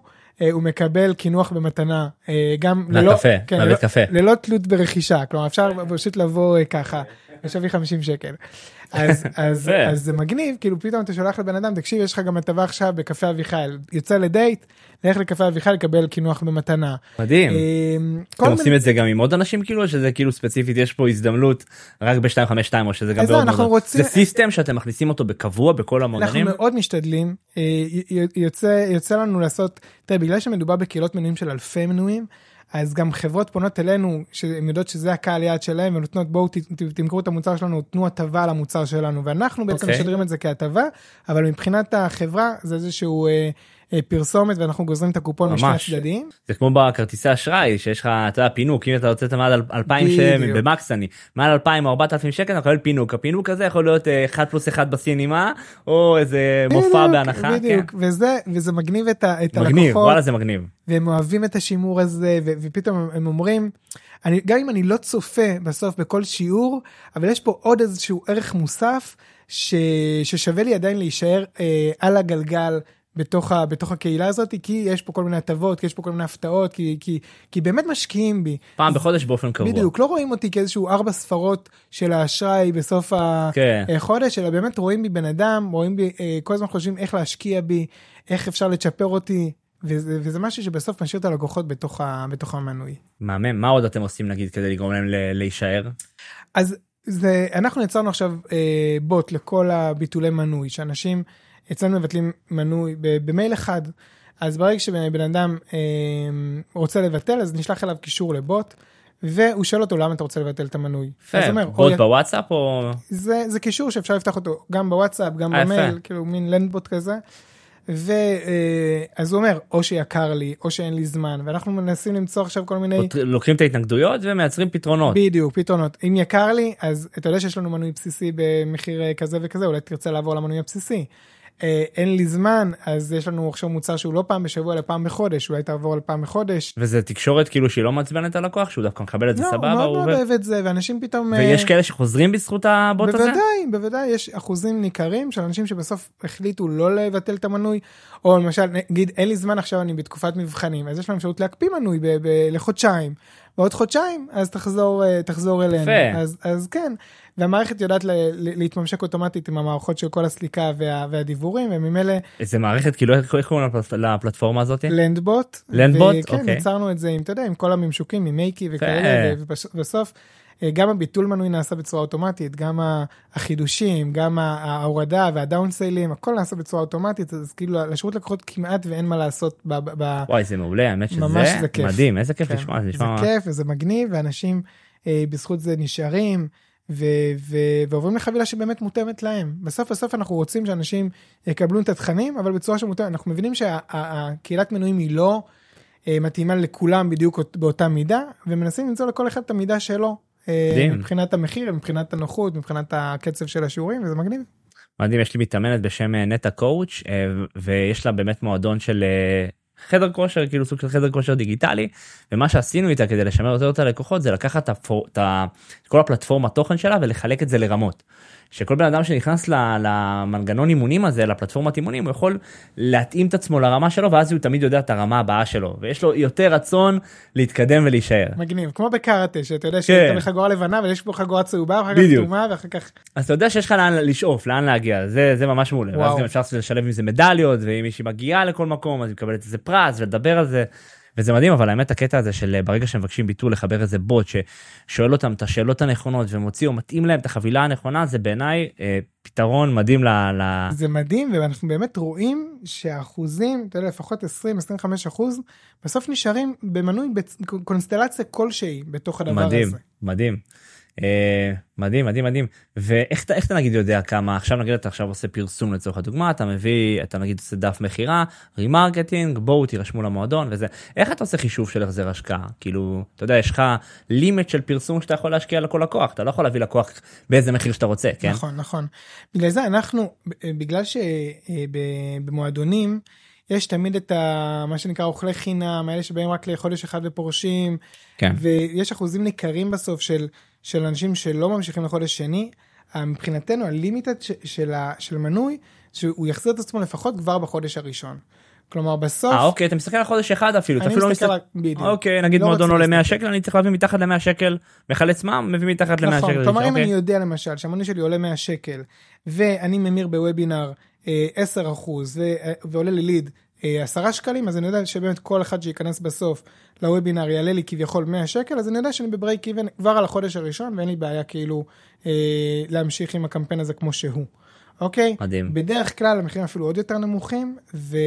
הוא מקבל קינוח במתנה, אה, גם לקפה, כן, לבית ללא, קפה. ללא תלות ברכישה, כלומר אפשר פשוט לבוא אה, ככה, בשווי 50 שקל. אז, אז. אז זה מגניב, כאילו פתאום אתה שולח לבן אדם, תקשיב, יש לך גם הטבה עכשיו בקפה אביחיל, יוצא לדייט, לך לקפה אביחיל לקבל קינוח במתנה. מדהים. אה, כל אתם מיני- עושים את זה גם עם עוד אנשים כאילו שזה כאילו ספציפית יש פה הזדמנות רק ב252 או שזה גם בעוד אנחנו מועדון? רוצים- זה סיסטם שאתם מכניסים אותו בקבוע בכל אנחנו המועדונים? מאוד משתדלים, אה, יוצא, יוצא לנו לעשות, תראה, בגלל שמדובר בקהילות מנויים של אלפי מנויים, אז גם חברות פונות אלינו, שהן יודעות שזה הקהל יעד שלהם, ונותנות בואו ת- ת- תמכרו את המוצר שלנו, תנו הטבה למוצר שלנו, ואנחנו בעצם אוקיי. משדרים את זה כהטבה, אבל מבחינת החברה זה איזשהו אה, פרסומת ואנחנו גוזרים את הקופון משני. הצדדים. זה כמו בכרטיסי אשראי שיש לך אתה יודע פינוק אם אתה הוצאת מעל 2,000 בדיוק. במקס אני מעל 2,000 או 4,000 שקל אתה מקבל פינוק הפינוק הזה יכול להיות אה, 1 פלוס 1 בסינמה או איזה מופע בדיוק, בהנחה. כן. בדיוק, וזה, וזה מגניב את, ה- את מגניב הלקוחות. וואלה זה מגניב. והם אוהבים את השימור הזה ו- ופתאום הם- הם אומרים אני גם אם אני לא צופה בסוף בכל שיעור אבל יש פה עוד איזשהו ערך מוסף ש- ששווה לי עדיין להישאר אה, על הגלגל. בתוך, ה, בתוך הקהילה הזאת כי יש פה כל מיני הטבות כי יש פה כל מיני הפתעות כי, כי, כי באמת משקיעים בי. פעם בחודש באופן קבוע. בדיוק לא רואים אותי כאיזשהו ארבע ספרות של האשראי בסוף כן. החודש אלא באמת רואים בי בן אדם רואים בי אה, כל הזמן חושבים איך להשקיע בי איך אפשר לצ'פר אותי וזה, וזה משהו שבסוף משאיר את הלקוחות בתוך, ה, בתוך המנוי. מהמם מה עוד אתם עושים נגיד כדי לגרום להם להישאר? אז זה אנחנו יצרנו עכשיו אה, בוט לכל הביטולי מנוי שאנשים אצלנו מבטלים מנוי במייל אחד אז ברגע שבן אדם אה, רוצה לבטל אז נשלח אליו קישור לבוט והוא שואל אותו למה אתה רוצה לבטל את המנוי. אומר, בוט "או, בוואטסאפ או זה, זה קישור שאפשר לפתוח אותו גם בוואטסאפ גם אה, במייל יפה. כאילו מין לנדבוט כזה. ואז הוא אומר, או שיקר לי, או שאין לי זמן, ואנחנו מנסים למצוא עכשיו כל מיני... לוקחים את ההתנגדויות ומייצרים פתרונות. בדיוק, פתרונות. אם יקר לי, אז אתה יודע שיש לנו מנוי בסיסי במחיר אה, כזה וכזה, אולי תרצה לעבור למנוי הבסיסי. אה, אין לי זמן אז יש לנו עכשיו מוצר שהוא לא פעם בשבוע אלא פעם בחודש אולי תעבור לפעם בחודש. וזה תקשורת כאילו שהיא לא מעצבנת הלקוח שהוא דווקא מקבל את זה לא, סבבה. הוא מאוד אוהב את זה ואנשים פתאום. ויש אה, כאלה שחוזרים בזכות הבוט הזה? בוודאי, בוודאי, יש אחוזים ניכרים של אנשים שבסוף החליטו לא לבטל את המנוי, או למשל, נגיד, אין לי זמן עכשיו, אני בתקופת מבחנים, אז יש להם אפשרות להקפיא מנוי לחודשיים. בעוד חודשיים, אז תחזור, אה, תחזור אלינו. יפה. אז, אז כן, והמערכת יודעת להתממשק אוטומטית עם המערכות של כל הסליקה וה, והדיבורים, וממילא איזה מערכת כאילו איך קוראים לפלט- לפלטפורמה הזאת? לנדבוט. לנדבוט? אוקיי. יצרנו את זה עם, אתה יודע, עם כל הממשוקים, עם מייקי וכאלה, ובסוף אה, גם הביטול מנוי נעשה בצורה אוטומטית, גם החידושים, גם ההורדה והדאונסיילים, הכל נעשה בצורה אוטומטית, אז כאילו לשירות לקוחות כמעט ואין מה לעשות ב... ב- וואי זה מעולה האמת ממש שזה זה כיף. מדהים איזה כיף כן, לשמוע זה זה נשמע כיף וזה מגניב, ואנשים אה, בזכות זה נשארים. ו- ו- ועוברים לחבילה שבאמת מותאמת להם. בסוף בסוף אנחנו רוצים שאנשים יקבלו את התכנים, אבל בצורה שמותאמת. אנחנו מבינים שהקהילת מנויים היא לא אה, מתאימה לכולם בדיוק אות- באותה מידה, ומנסים למצוא לכל אחד את המידה שלו. אה. מבחינת המחיר, מבחינת הנוחות, מבחינת הקצב של השיעורים, וזה מגניב. מדהים יש לי מתאמנת בשם אה, נטע קואוץ' אה, ויש לה באמת מועדון של חדר כושר כאילו סוג של חדר כושר דיגיטלי ומה שעשינו איתה כדי לשמר יותר את הלקוחות זה לקחת את כל הפלטפורמת תוכן שלה ולחלק את זה לרמות. שכל בן אדם שנכנס למנגנון אימונים הזה לפלטפורמת אימונים הוא יכול להתאים את עצמו לרמה שלו ואז הוא תמיד יודע את הרמה הבאה שלו ויש לו יותר רצון להתקדם ולהישאר. מגניב, כמו בקראטה, שאתה יודע כן. שיש לך חגורה לבנה, אבל יש פה חגורה צהובה, ואחר כך. כתומה, ואחר כך... אז אתה יודע שיש לך לאן לשאוף לאן להגיע זה זה ממש מעולה ואז. גם אפשר לשלב עם זה מדליות ואם מישהי מגיעה לכל מקום אז היא מקבלת איזה פרס ולדבר על זה. וזה מדהים אבל האמת הקטע הזה של אה, ברגע שמבקשים ביטול לחבר איזה בוט ששואל אותם את השאלות הנכונות ומוציא או מתאים להם את החבילה הנכונה זה בעיניי אה, פתרון מדהים ל... ל... זה מדהים, ואנחנו באמת רואים שהאחוזים, אתה יודע, לפחות 20-25 אחוז, בסוף נשארים במנוי בקונסטלציה כלשהי בתוך הדבר מדהים הזה. מדהים. אה, מדהים מדהים מדהים. ואיך אתה איך אתה נגיד יודע כמה עכשיו נגיד אתה עכשיו עושה פרסום לצורך הדוגמה אתה מביא אתה נגיד עושה דף מכירה remarketing בואו תירשמו למועדון וזה. איך אתה עושה חישוב של החזר השקעה? כאילו אתה יודע יש לך limit של פרסום שאתה יכול להשקיע לכל לקוח אתה לא יכול להביא לקוח באיזה מחיר שאתה רוצה כן? נכון, נכון. בגלל זה אנחנו, בגלל שבמועדונים, יש תמיד את ה, מה שנקרא אוכלי חינם, האלה שבאים רק לחודש אחד ופורשים, כן. ויש אחוזים ניכרים בסוף של, של אנשים שלא ממשיכים לחודש שני. אה, מבחינתנו ה limit של, ה- של מנוי, שהוא יחזיר את עצמו לפחות כבר בחודש הראשון. כלומר בסוף, אה אוקיי אתה מסתכל על חודש אחד אפילו אתה אני אפילו לא מסתכל בדיוק. אוקיי נגיד לא מועדון עולה 100 להסתכל. שקל אני צריך להביא מתחת ל-100 שקל מחלץ מע"מ מביא מתחת ל-100 נכון, שקל. כלומר אם אוקיי. אני יודע למשל שהמנוי שלי עולה 100 שקל ואני ממיר בוובינר אה, 10 אחוז ו- ועולה לי ליד אה, 10 שקלים אז אני יודע שבאמת כל אחד שייכנס בסוף לוובינר יעלה לי כביכול 100 שקל אז אני יודע שאני בברייק איבן כבר על החודש הראשון ואין לי בעיה כאילו אה, להמשיך עם הקמפיין הזה כמו שהוא. אוקיי? מדהים. בדרך כלל המחירים אפילו עוד יותר נמוכים ו...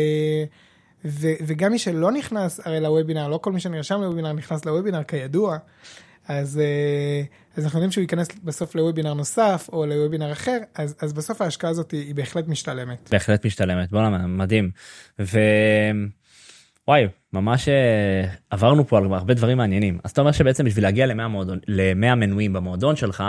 ו... וגם מי שלא נכנס הרי לוובינר לא כל מי שנרשם לוובינר נכנס לוובינר כידוע. אז, אה, אז אנחנו יודעים שהוא ייכנס בסוף לוובינר נוסף או לוובינר אחר אז, אז בסוף ההשקעה הזאת היא, היא בהחלט משתלמת. בהחלט משתלמת בואנה מדהים ו... וואי ממש אה, עברנו פה על הרבה דברים מעניינים אז אתה אומר שבעצם בשביל להגיע ל-100 מועדון ל-100 מנויים במועדון שלך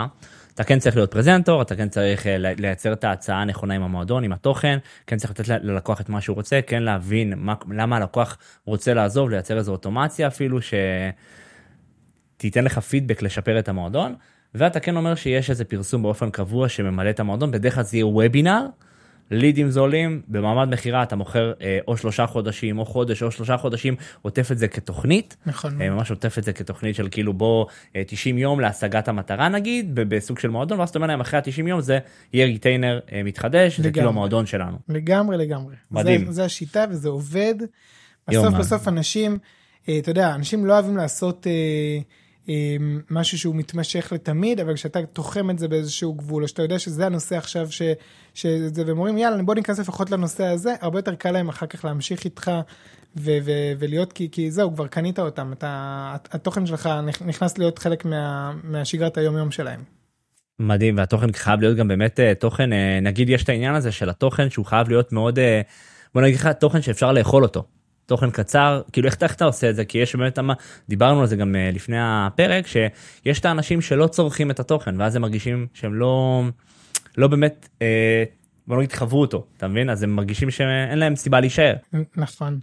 אתה כן צריך להיות פרזנטור אתה כן צריך אה, לייצר את ההצעה הנכונה עם המועדון עם התוכן כן צריך לתת ללקוח את מה שהוא רוצה כן להבין מה, למה הלקוח רוצה לעזוב לייצר איזו אוטומציה אפילו שתיתן לך פידבק לשפר את המועדון ואתה כן אומר שיש איזה פרסום באופן קבוע שממלא את המועדון בדרך כלל זה יהיה וובינר. לידים זולים במעמד מכירה אתה מוכר אה, או שלושה חודשים או חודש או שלושה חודשים עוטף את זה כתוכנית נכון. אה, ממש עוטף את זה כתוכנית של כאילו בוא אה, 90 יום להשגת המטרה נגיד ב- בסוג של מועדון ואז אתה אומר להם אחרי ה-90 יום זה יהיה ריטיינר אה, מתחדש זה לגמרי. כאילו המועדון שלנו. לגמרי לגמרי. מדהים. זה, זה השיטה וזה עובד. יום, בסוף מה? בסוף אנשים, אה, אתה יודע, אנשים לא אוהבים לעשות אה, משהו שהוא מתמשך לתמיד, אבל כשאתה תוחם את זה באיזשהו גבול, או שאתה יודע שזה הנושא עכשיו, ש, שזה, והם אומרים יאללה בוא ניכנס לפחות לנושא הזה, הרבה יותר קל להם אחר כך להמשיך איתך. ו- ו- ולהיות כי, כי זהו כבר קנית אותם אתה התוכן שלך נכ- נכנס להיות חלק מה, מהשגרת היום יום שלהם. מדהים והתוכן חייב להיות גם באמת אה, תוכן אה, נגיד יש את העניין הזה של התוכן שהוא חייב להיות מאוד אה, בוא נגיד לך תוכן שאפשר לאכול אותו. תוכן קצר כאילו איך, איך אתה עושה את זה כי יש באמת דיברנו על זה גם uh, לפני הפרק שיש את האנשים שלא צורכים את התוכן ואז הם מרגישים שהם לא לא באמת uh, בוא נגיד חוו אותו אתה מבין אז הם מרגישים שאין להם סיבה להישאר. נכון.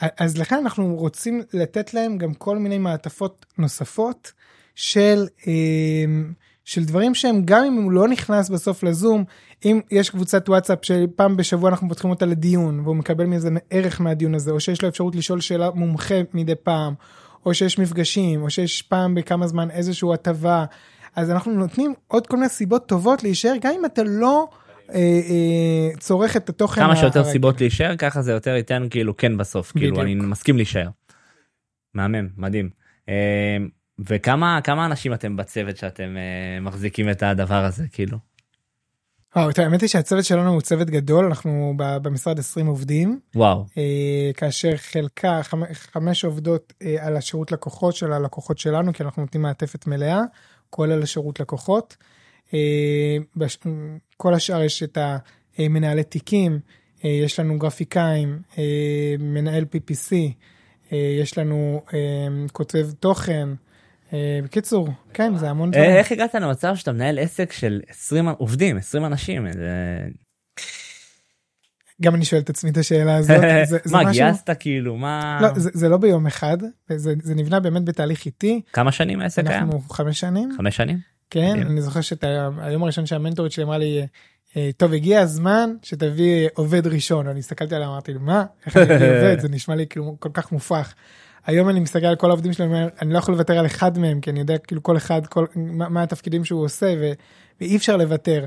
אז לכן אנחנו רוצים לתת להם גם כל מיני מעטפות נוספות של אה, של דברים שהם גם אם הוא לא נכנס בסוף לזום אם יש קבוצת וואטסאפ שפעם בשבוע אנחנו פותחים אותה לדיון והוא מקבל מזה ערך מהדיון הזה או שיש לו אפשרות לשאול שאלה מומחה מדי פעם או שיש מפגשים או שיש פעם בכמה זמן איזושהי הטבה אז אנחנו נותנים עוד כל מיני סיבות טובות להישאר גם אם אתה לא. אה, אה, צורך את התוכן. כמה שיותר סיבות להישאר ככה זה יותר ייתן כאילו כן בסוף כאילו אני מסכים להישאר. מהמם מדהים. אה, וכמה כמה אנשים אתם בצוות שאתם מחזיקים את הדבר הזה כאילו. האמת היא שהצוות שלנו הוא צוות גדול אנחנו במשרד 20 עובדים וואו כאשר חלקה חמש עובדות על השירות לקוחות של הלקוחות שלנו כי אנחנו נותנים מעטפת מלאה כולל השירות לקוחות. אה, כל השאר יש את המנהלי תיקים, אה, יש לנו גרפיקאים, אה, מנהל PPC, יש לנו כותב תוכן. בקיצור, כן, זה המון דברים. איך הגעת למצב שאתה מנהל עסק של 20 עובדים, 20 אנשים? גם אני שואל את עצמי את השאלה הזאת. מה גייסת כאילו מה לא, זה, זה לא ביום אחד זה, זה נבנה באמת בתהליך איטי. כמה שנים העסק היה? אנחנו חמש שנים. חמש שנים? כן, אני זוכר שאת היום הראשון שהמנטורית שלי אמרה לי, אה, טוב הגיע הזמן שתביא עובד ראשון, אני הסתכלתי עליה אמרתי מה, איך אני אביא עובד, זה נשמע לי כאילו כל כך מופרך. היום אני מסתכל על כל העובדים שלי, אני לא יכול לוותר על אחד מהם, כי אני יודע כאילו כל אחד, כל, מה, מה התפקידים שהוא עושה, ו, ואי אפשר לוותר.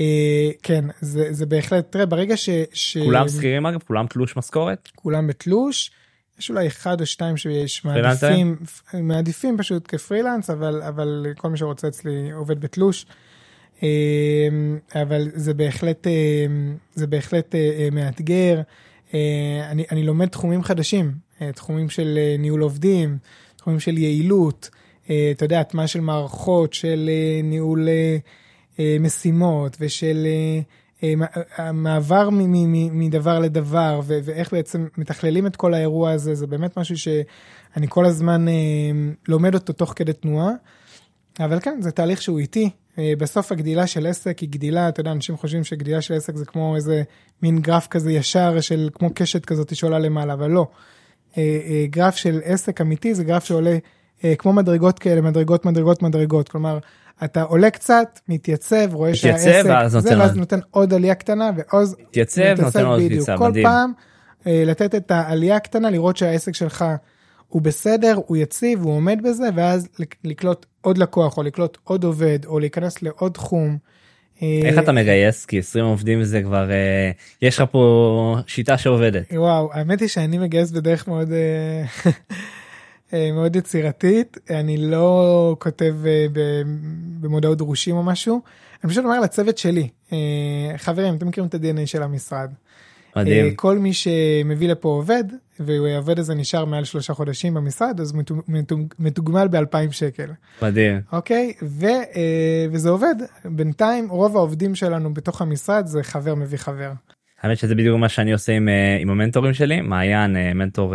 אה, כן, זה, זה בהחלט, תראה, ברגע ש... ש... כולם שכירים אגב? כולם תלוש משכורת? כולם בתלוש. יש אולי אחד או שתיים שיש מעדיפים, מעדיפים פשוט כפרילנס, אבל, אבל כל מי שרוצה אצלי עובד בתלוש. אמ, אבל זה בהחלט, אמ, זה בהחלט אה, אה, מאתגר. אה, אני, אני לומד תחומים חדשים, תחומים של ניהול עובדים, תחומים של יעילות, אתה יודע, הטמעה של מערכות, של ניהול משימות ושל המעבר מדבר לדבר ואיך בעצם מתכללים את כל האירוע הזה זה באמת משהו שאני כל הזמן אה, לומד אותו תוך כדי תנועה. אבל כן זה תהליך שהוא איטי אה, בסוף הגדילה של עסק היא גדילה אתה יודע אנשים חושבים שגדילה של עסק זה כמו איזה מין גרף כזה ישר של כמו קשת כזאת שעולה למעלה אבל לא. אה, גרף של עסק אמיתי זה גרף שעולה כמו מדרגות כאלה מדרגות מדרגות מדרגות כלומר אתה עולה קצת, מתייצב, רואה שהעסק, מתייצב ואז נותן, ואז נותן עוד עלייה קטנה ועוז, מתייצב, נותן עוד קפיצה, כל מדהים. פעם אה, לתת את העלייה הקטנה, לראות שהעסק שלך הוא בסדר, הוא יציב, הוא עומד בזה, ואז לקלוט עוד לקוח, או לקלוט עוד עובד, או להיכנס לעוד תחום. אה, איך אתה מגייס? כי 20 עובדים זה כבר, אה, יש לך פה שיטה שעובדת. וואו, האמת היא שאני מגייס בדרך מאוד... אה, מאוד יצירתית, אני לא כותב במודעות דרושים או משהו, אני פשוט אומר לצוות שלי, חברים, אתם מכירים את ה-DNA של המשרד. מדהים. כל מי שמביא לפה עובד, והעובד הזה נשאר מעל שלושה חודשים במשרד, אז מתוגמל ב-2,000 שקל. מדהים. אוקיי? ו, וזה עובד. בינתיים רוב העובדים שלנו בתוך המשרד זה חבר מביא חבר. האמת שזה בדיוק מה שאני עושה עם, עם המנטורים שלי, מעיין מנטור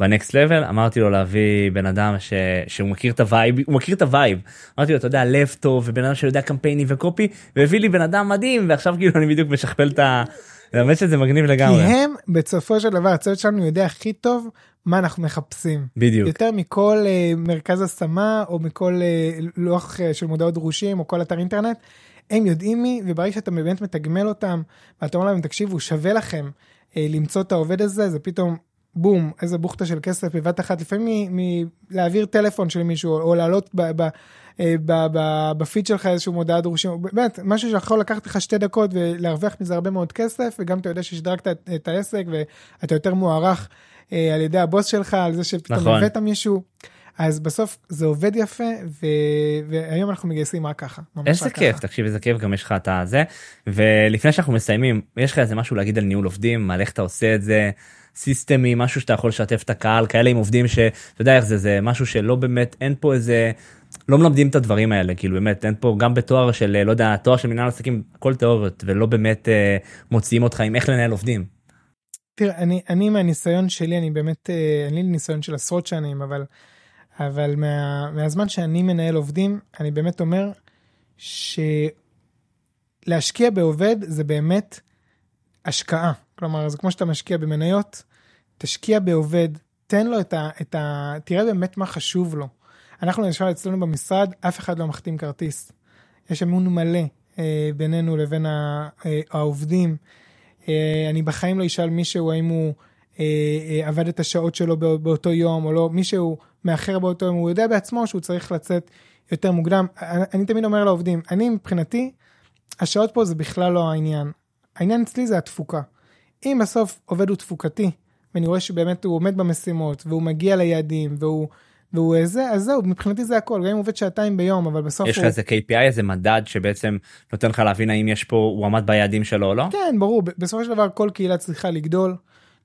ב Next Level אמרתי לו להביא בן אדם ש... שהוא מכיר את ה vibe הוא מכיר את ה vibe אמרתי לו אתה יודע לב טוב ובן אדם שיודע קמפיינים ו copy והביא לי בן אדם מדהים ועכשיו כאילו אני בדיוק משכפל את ה... האמת שזה מגניב לגמרי. כי הם בסופו של דבר הצוות שלנו יודע הכי טוב מה אנחנו מחפשים. בדיוק. יותר מכל אה, מרכז השמה או מכל אה, לוח אה, של מודעות דרושים או כל אתר אינטרנט. הם יודעים מי וברגע שאתה באמת מתגמל אותם ואתה אומר להם תקשיבו שווה לכם uh, למצוא את העובד הזה זה פתאום בום, איזה בוכטה של כסף בבת אחת, לפעמים מלהעביר טלפון של מישהו, או לעלות בפיד שלך איזשהו מודעה דרושים, באמת, משהו שיכול לקחת לך שתי דקות ולהרוויח מזה הרבה מאוד כסף, וגם אתה יודע ששדרגת את, את העסק ואתה יותר מוערך אה, על ידי הבוס שלך, על זה שפתאום נכון. הבאת מישהו. אז בסוף זה עובד יפה ו... והיום אנחנו מגייסים רק ככה. איזה כיף ככה. תקשיב איזה כיף גם יש לך את הזה ולפני שאנחנו מסיימים יש לך איזה משהו להגיד על ניהול עובדים על איך אתה עושה את זה סיסטמי משהו שאתה יכול לשתף את הקהל כאלה עם עובדים שאתה יודע איך זה זה משהו שלא באמת אין פה איזה לא מלמדים את הדברים האלה כאילו באמת אין פה גם בתואר של לא יודע תואר של מנהל עסקים הכל תיאוריות ולא באמת אה, מוציאים אותך עם איך לנהל עובדים. תראה, אני, אני מהניסיון שלי, אני באמת, אה, אין לי ניסיון של עשרות שנים, אבל, אבל מה, מהזמן שאני מנהל עובדים, אני באמת אומר שלהשקיע בעובד זה באמת השקעה. כלומר, זה כמו שאתה משקיע במניות, תשקיע בעובד, תן לו את ה... את ה תראה באמת מה חשוב לו. אנחנו למשל אצלנו במשרד, אף אחד לא מחתים כרטיס. יש אמון מלא אה, בינינו לבין ה, אה, העובדים. אה, אני בחיים לא אשאל מישהו האם הוא אה, אה, עבד את השעות שלו בא, באותו יום או לא, מישהו מאחר באותו יום, הוא יודע בעצמו שהוא צריך לצאת יותר מוקדם. אני, אני תמיד אומר לעובדים, אני מבחינתי, השעות פה זה בכלל לא העניין. העניין אצלי זה התפוקה. אם בסוף עובד הוא תפוקתי, ואני רואה שבאמת הוא עומד במשימות, והוא מגיע ליעדים, והוא, והוא איזה, אז זהו, מבחינתי זה הכל, גם אם הוא עובד שעתיים ביום, אבל בסוף יש לך הוא... איזה KPI איזה מדד שבעצם נותן לך להבין האם יש פה הוא עמד ביעדים שלו או לא? כן, ברור, בסופו של דבר כל קהילה צריכה לגדול,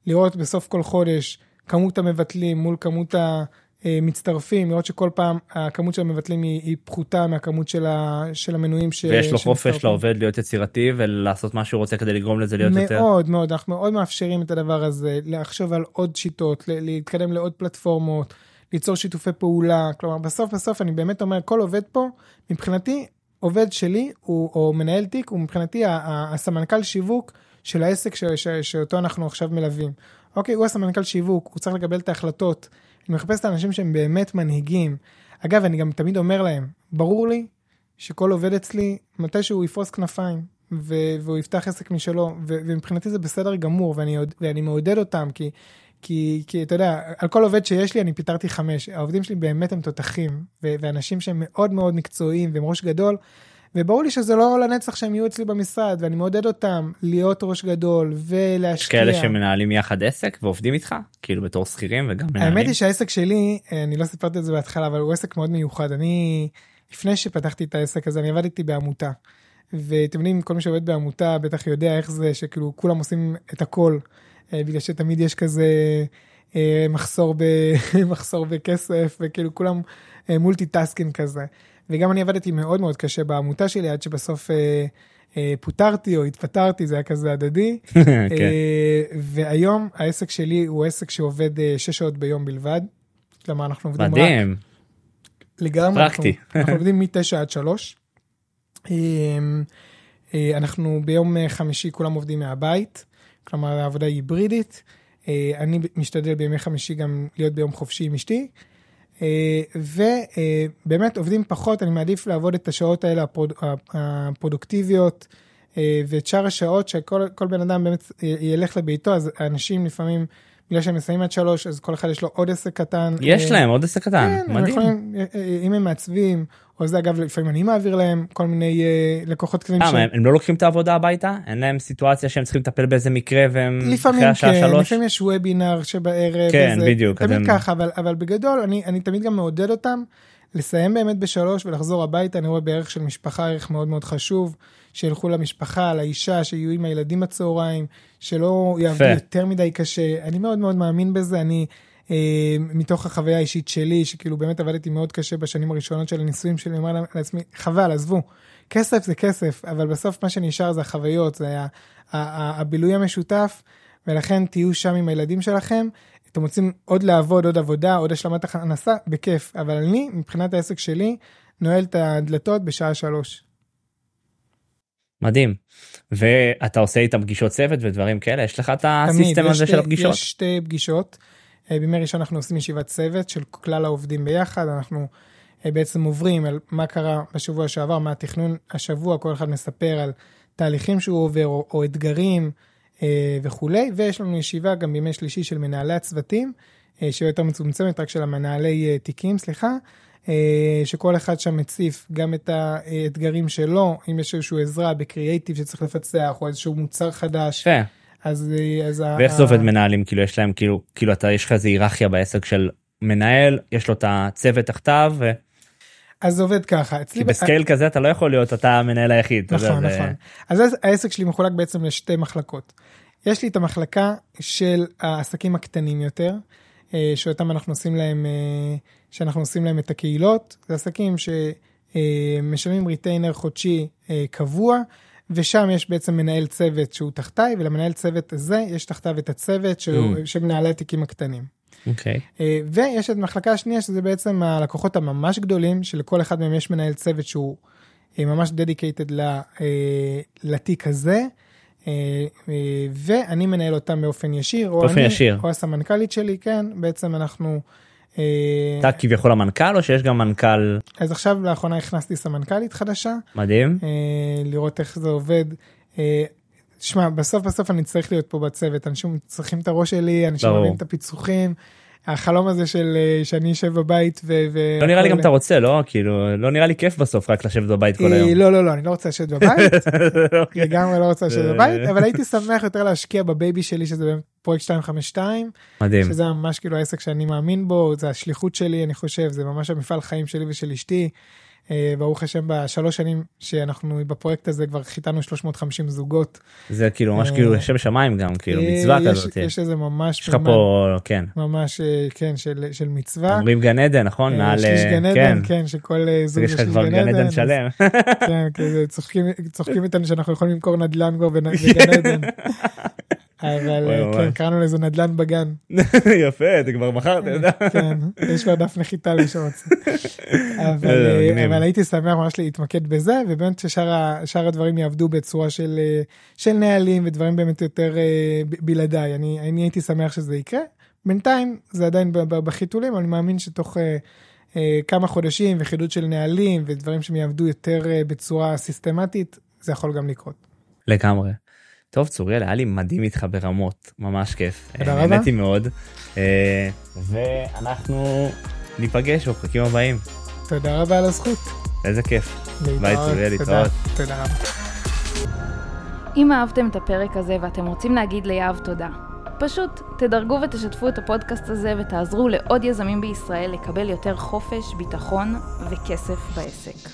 לראות בסוף כל חודש כמות המבטלים מול כמות המצטרפים, לראות שכל פעם הכמות של המבטלים היא, היא פחותה מהכמות של, ה, של המנויים ש... ויש לו חופש. לעובד להיות יצירתי ולעשות מה שהוא רוצה כדי לגרום לזה להיות יותר. מאוד מאוד, אנחנו מאוד מאפשרים את הדבר הזה, לחשוב על עוד שיטות, להתקדם לעוד פלטפורמות, ליצור שיתופי פעולה, כלומר בסוף בסוף אני באמת אומר, כל עובד פה, מבחינתי, עובד שלי, הוא, או מנהל תיק, הוא מבחינתי הסמנכ"ל שיווק של העסק ש- ש- שאותו אנחנו עכשיו מלווים. אוקיי, הוא הסמנכ"ל שיווק, הוא צריך לקבל את ההחלטות. אני מחפש את האנשים שהם באמת מנהיגים. אגב, אני גם תמיד אומר להם, ברור לי שכל עובד אצלי, מתי שהוא יפרוס כנפיים, והוא יפתח עסק משלו, ומבחינתי זה בסדר גמור, ואני, ואני מעודד אותם, כי, כי, כי אתה יודע, על כל עובד שיש לי אני פיטרתי חמש, העובדים שלי באמת הם תותחים, ו- ואנשים שהם מאוד מאוד מקצועיים והם ראש גדול, וברור לי שזה לא לנצח שהם יהיו אצלי במשרד, ואני מעודד אותם להיות ראש גדול יש ולהשקיע. כאלה שמנהלים יחד עסק ועובדים איתך כאילו בתור שכירים וגם מנהלים. האמת היא שהעסק שלי, אני לא סיפרתי את זה בהתחלה, אבל הוא עסק מאוד מיוחד. אני, לפני שפתחתי את העסק הזה, אני עבדתי בעמותה. ואתם יודעים, כל מי שעובד בעמותה בטח יודע איך זה, שכאילו כולם עושים את הכל, בגלל שתמיד יש כזה אה, מחסור, ב, מחסור בכסף, וכאילו כולם multitasking כזה. וגם אני עבדתי מאוד מאוד קשה בעמותה שלי, עד שבסוף אה, אה, פוטרתי או התפטרתי, זה היה כזה הדדי. כן. אה, והיום העסק שלי הוא עסק שעובד אה, שש שעות ביום בלבד. כלומר אנחנו עובדים רק מדהים. לגמרי, פרקטי. אנחנו, אנחנו עובדים מתשע עד שלוש. אה, אה, אנחנו ביום אה, חמישי כולם עובדים מהבית, כלומר העבודה היא היברידית. אה, אני משתדל בימי חמישי גם להיות ביום חופשי עם אשתי. אה, ובאמת עובדים פחות, אני מעדיף לעבוד את השעות האלה הפרוד, הפרודוקטיביות אה, ואת שאר השעות שכל כל בן אדם באמת אה, ילך לביתו, אז אנשים לפעמים, בגלל שהם מסיימים עד שלוש, אז כל אחד יש לו עוד עסק קטן. יש אה, להם עוד עסק קטן כן, מדהים. יכולים, אה, אה, אם הם מעצבים, או זה אגב, לפעמים אני מעביר להם כל מיני אה, לקוחות קטנים. למה, הם הם לא לוקחים את העבודה הביתה אין להם סיטואציה שהם צריכים לטפל באיזה מקרה והם אחרי לפעמים השעה כן, שלוש. לפעמים יש וובינר שבערב. כן, וזה, בדיוק, תמיד הם- ככה, אבל, אבל בגדול אני, אני תמיד גם מעודד אותם לסיים באמת בשלוש ולחזור הביתה, אני רואה בערך של משפחה ערך מאוד מאוד חשוב, שילכו למשפחה, לאישה, שיהיו עם הילדים בצהריים, שלא יעבדו. יותר מדי קשה, אני מאוד מאוד מאמין בזה, אני... אה, מתוך החוויה האישית שלי, שכאילו באמת עבדתי מאוד קשה בשנים הראשונות של הנישואים שלי, אני אומר לעצמי, חבל, עזבו, כסף זה כסף, אבל בסוף מה שנשאר זה החוויות, זה ה- ה- ה- הבילוי המשותף, ולכן תהיו שם עם הילדים שלכם. אתם רוצים עוד לעבוד, עוד עבודה, עוד השלמת הכנסה, בכיף. אבל אני, מבחינת העסק שלי, נועל את הדלתות בשעה שלוש. מדהים. ואתה עושה איתם פגישות צוות ודברים כאלה יש לך את הסיסטם הזה של הפגישות. יש שתי פגישות. אה, בימי ראשון אנחנו עושים ישיבת צוות של כלל העובדים ביחד, אנחנו אה, בעצם עוברים על מה קרה בשבוע שעבר, מה התכנון השבוע, כל אחד מספר על תהליכים שהוא עובר או, או אתגרים אה, וכולי, ויש לנו ישיבה גם בימי שלישי של מנהלי הצוותים, שהיא יותר מצומצמת, רק של המנהלי תיקים, סליחה. שכל אחד שם מציף גם את האתגרים שלו, אם יש איזושהי עזרה בקריאייטיב שצריך לפצח, או איזשהו מוצר חדש, יפה. אז, אה, אז ואיך זה עובד מנהלים כאילו יש להם כאילו כאילו אתה יש לך איזה היררכיה בעסק של מנהל יש לו את הצוות תחתיו ו- אז זה עובד ככה. אצלי ב scale כזה אתה לא יכול להיות אתה המנהל היחיד. נכון, נכון. אז העסק שלי מחולק בעצם לשתי מחלקות. יש לי את המחלקה של העסקים הקטנים יותר, אה, שאותם אנחנו עושים להם, אה, שאנחנו עושים להם את הקהילות. זה עסקים שמשלמים retainer חודשי קבוע, ושם יש בעצם מנהל צוות שהוא תחתיי, ולמנהל צוות הזה יש תחתיו את הצוות שהוא, Mm. שמנהלי התיקים הקטנים. אוקיי. אה, ויש את המחלקה השנייה שזה בעצם הלקוחות הממש גדולים שלכל אחד מהם יש מנהל צוות שהוא אה, ממש דדיקייטד לתיק הזה. אה, אה, ואני מנהל אותם באופן ישיר, או באופן אני, ישיר. או הסמנכ"לית שלי, כן, בעצם אנחנו, אה, אתה כביכול המנכ"ל או שיש גם מנכ"ל אז עכשיו לאחרונה הכנסתי סמנכ"לית חדשה, מדהים? אה, לראות איך זה עובד. אה, שמע, בסוף בסוף אני צריך להיות פה בצוות, אנשים צריכים את הראש שלי, אנשים. אוהבים את הפיצוחים. החלום הזה של אה, שאני אשב בבית ו... ו- לא נראה לי גם אתה רוצה לא כאילו לא נראה לי כיף בסוף רק לשבת בבית כל אה, היום. לא, לא, לא, אני לא רוצה לשבת בבית, אוקיי. לגמרי לא רוצה לשבת בבית, אבל הייתי שמח יותר להשקיע בבייבי שלי, שזה באמת פרויקט 252, מדהים. שזה ממש כאילו העסק שאני מאמין בו, זה השליחות שלי, אני חושב, זה ממש המפעל חיים שלי ושל אשתי. אה, ברוך השם, בשלוש שנים שאנחנו בפרויקט הזה כבר חיתנו 350 זוגות. זה כאילו ממש אה, כאילו שם שמיים גם כאילו אה, מצווה יש- כזאת. יש איזה ממש, יש לך פה כן ממש, כן, של של מצווה. אומרים גן עדן נכון מעל שליש גן עדן, כן. כן, שכל זוג יש לך שליש כבר גן עדן שלם. כן, צוחקים איתנו שאנחנו יכולים למכור נדל"ן כבר בגן עדן. אבל אה. כן, קראנו לזה נדל"ן בגן. יפה אתה כבר מכרת. אתה יודע. כן, יש כבר דף נחיתה למי שרוצה. אבל אה. אבל הייתי שמח ממש להתמקד בזה, ובאמת ששאר הדברים יעבדו בצורה של אה, של נהלים ודברים באמת יותר בלעדיי. אני אני הייתי שמח שזה יקרה. בינתיים זה עדיין בחיתולים, אני מאמין שתוך כמה חודשים וחידוד של נהלים ודברים שהם יעבדו יותר בצורה סיסטמטית, זה יכול גם לקרות. לגמרי. טוב צוריאל היה לי מדהים איתך ברמות ממש כיף. תודה אה, רבה. נהניתי מאוד. אה, ואנחנו ניפגש בפרקים הבאים. תודה רבה על הזכות. איזה כיף. ביי. צוריאל, תודה. להתראות. תודה רבה. אם אהבתם את הפרק הזה ואתם רוצים להגיד ליהב תודה, פשוט תדרגו ותשתפו את הפודקאסט הזה ותעזרו לעוד יזמים בישראל לקבל יותר חופש, ביטחון וכסף בעסק.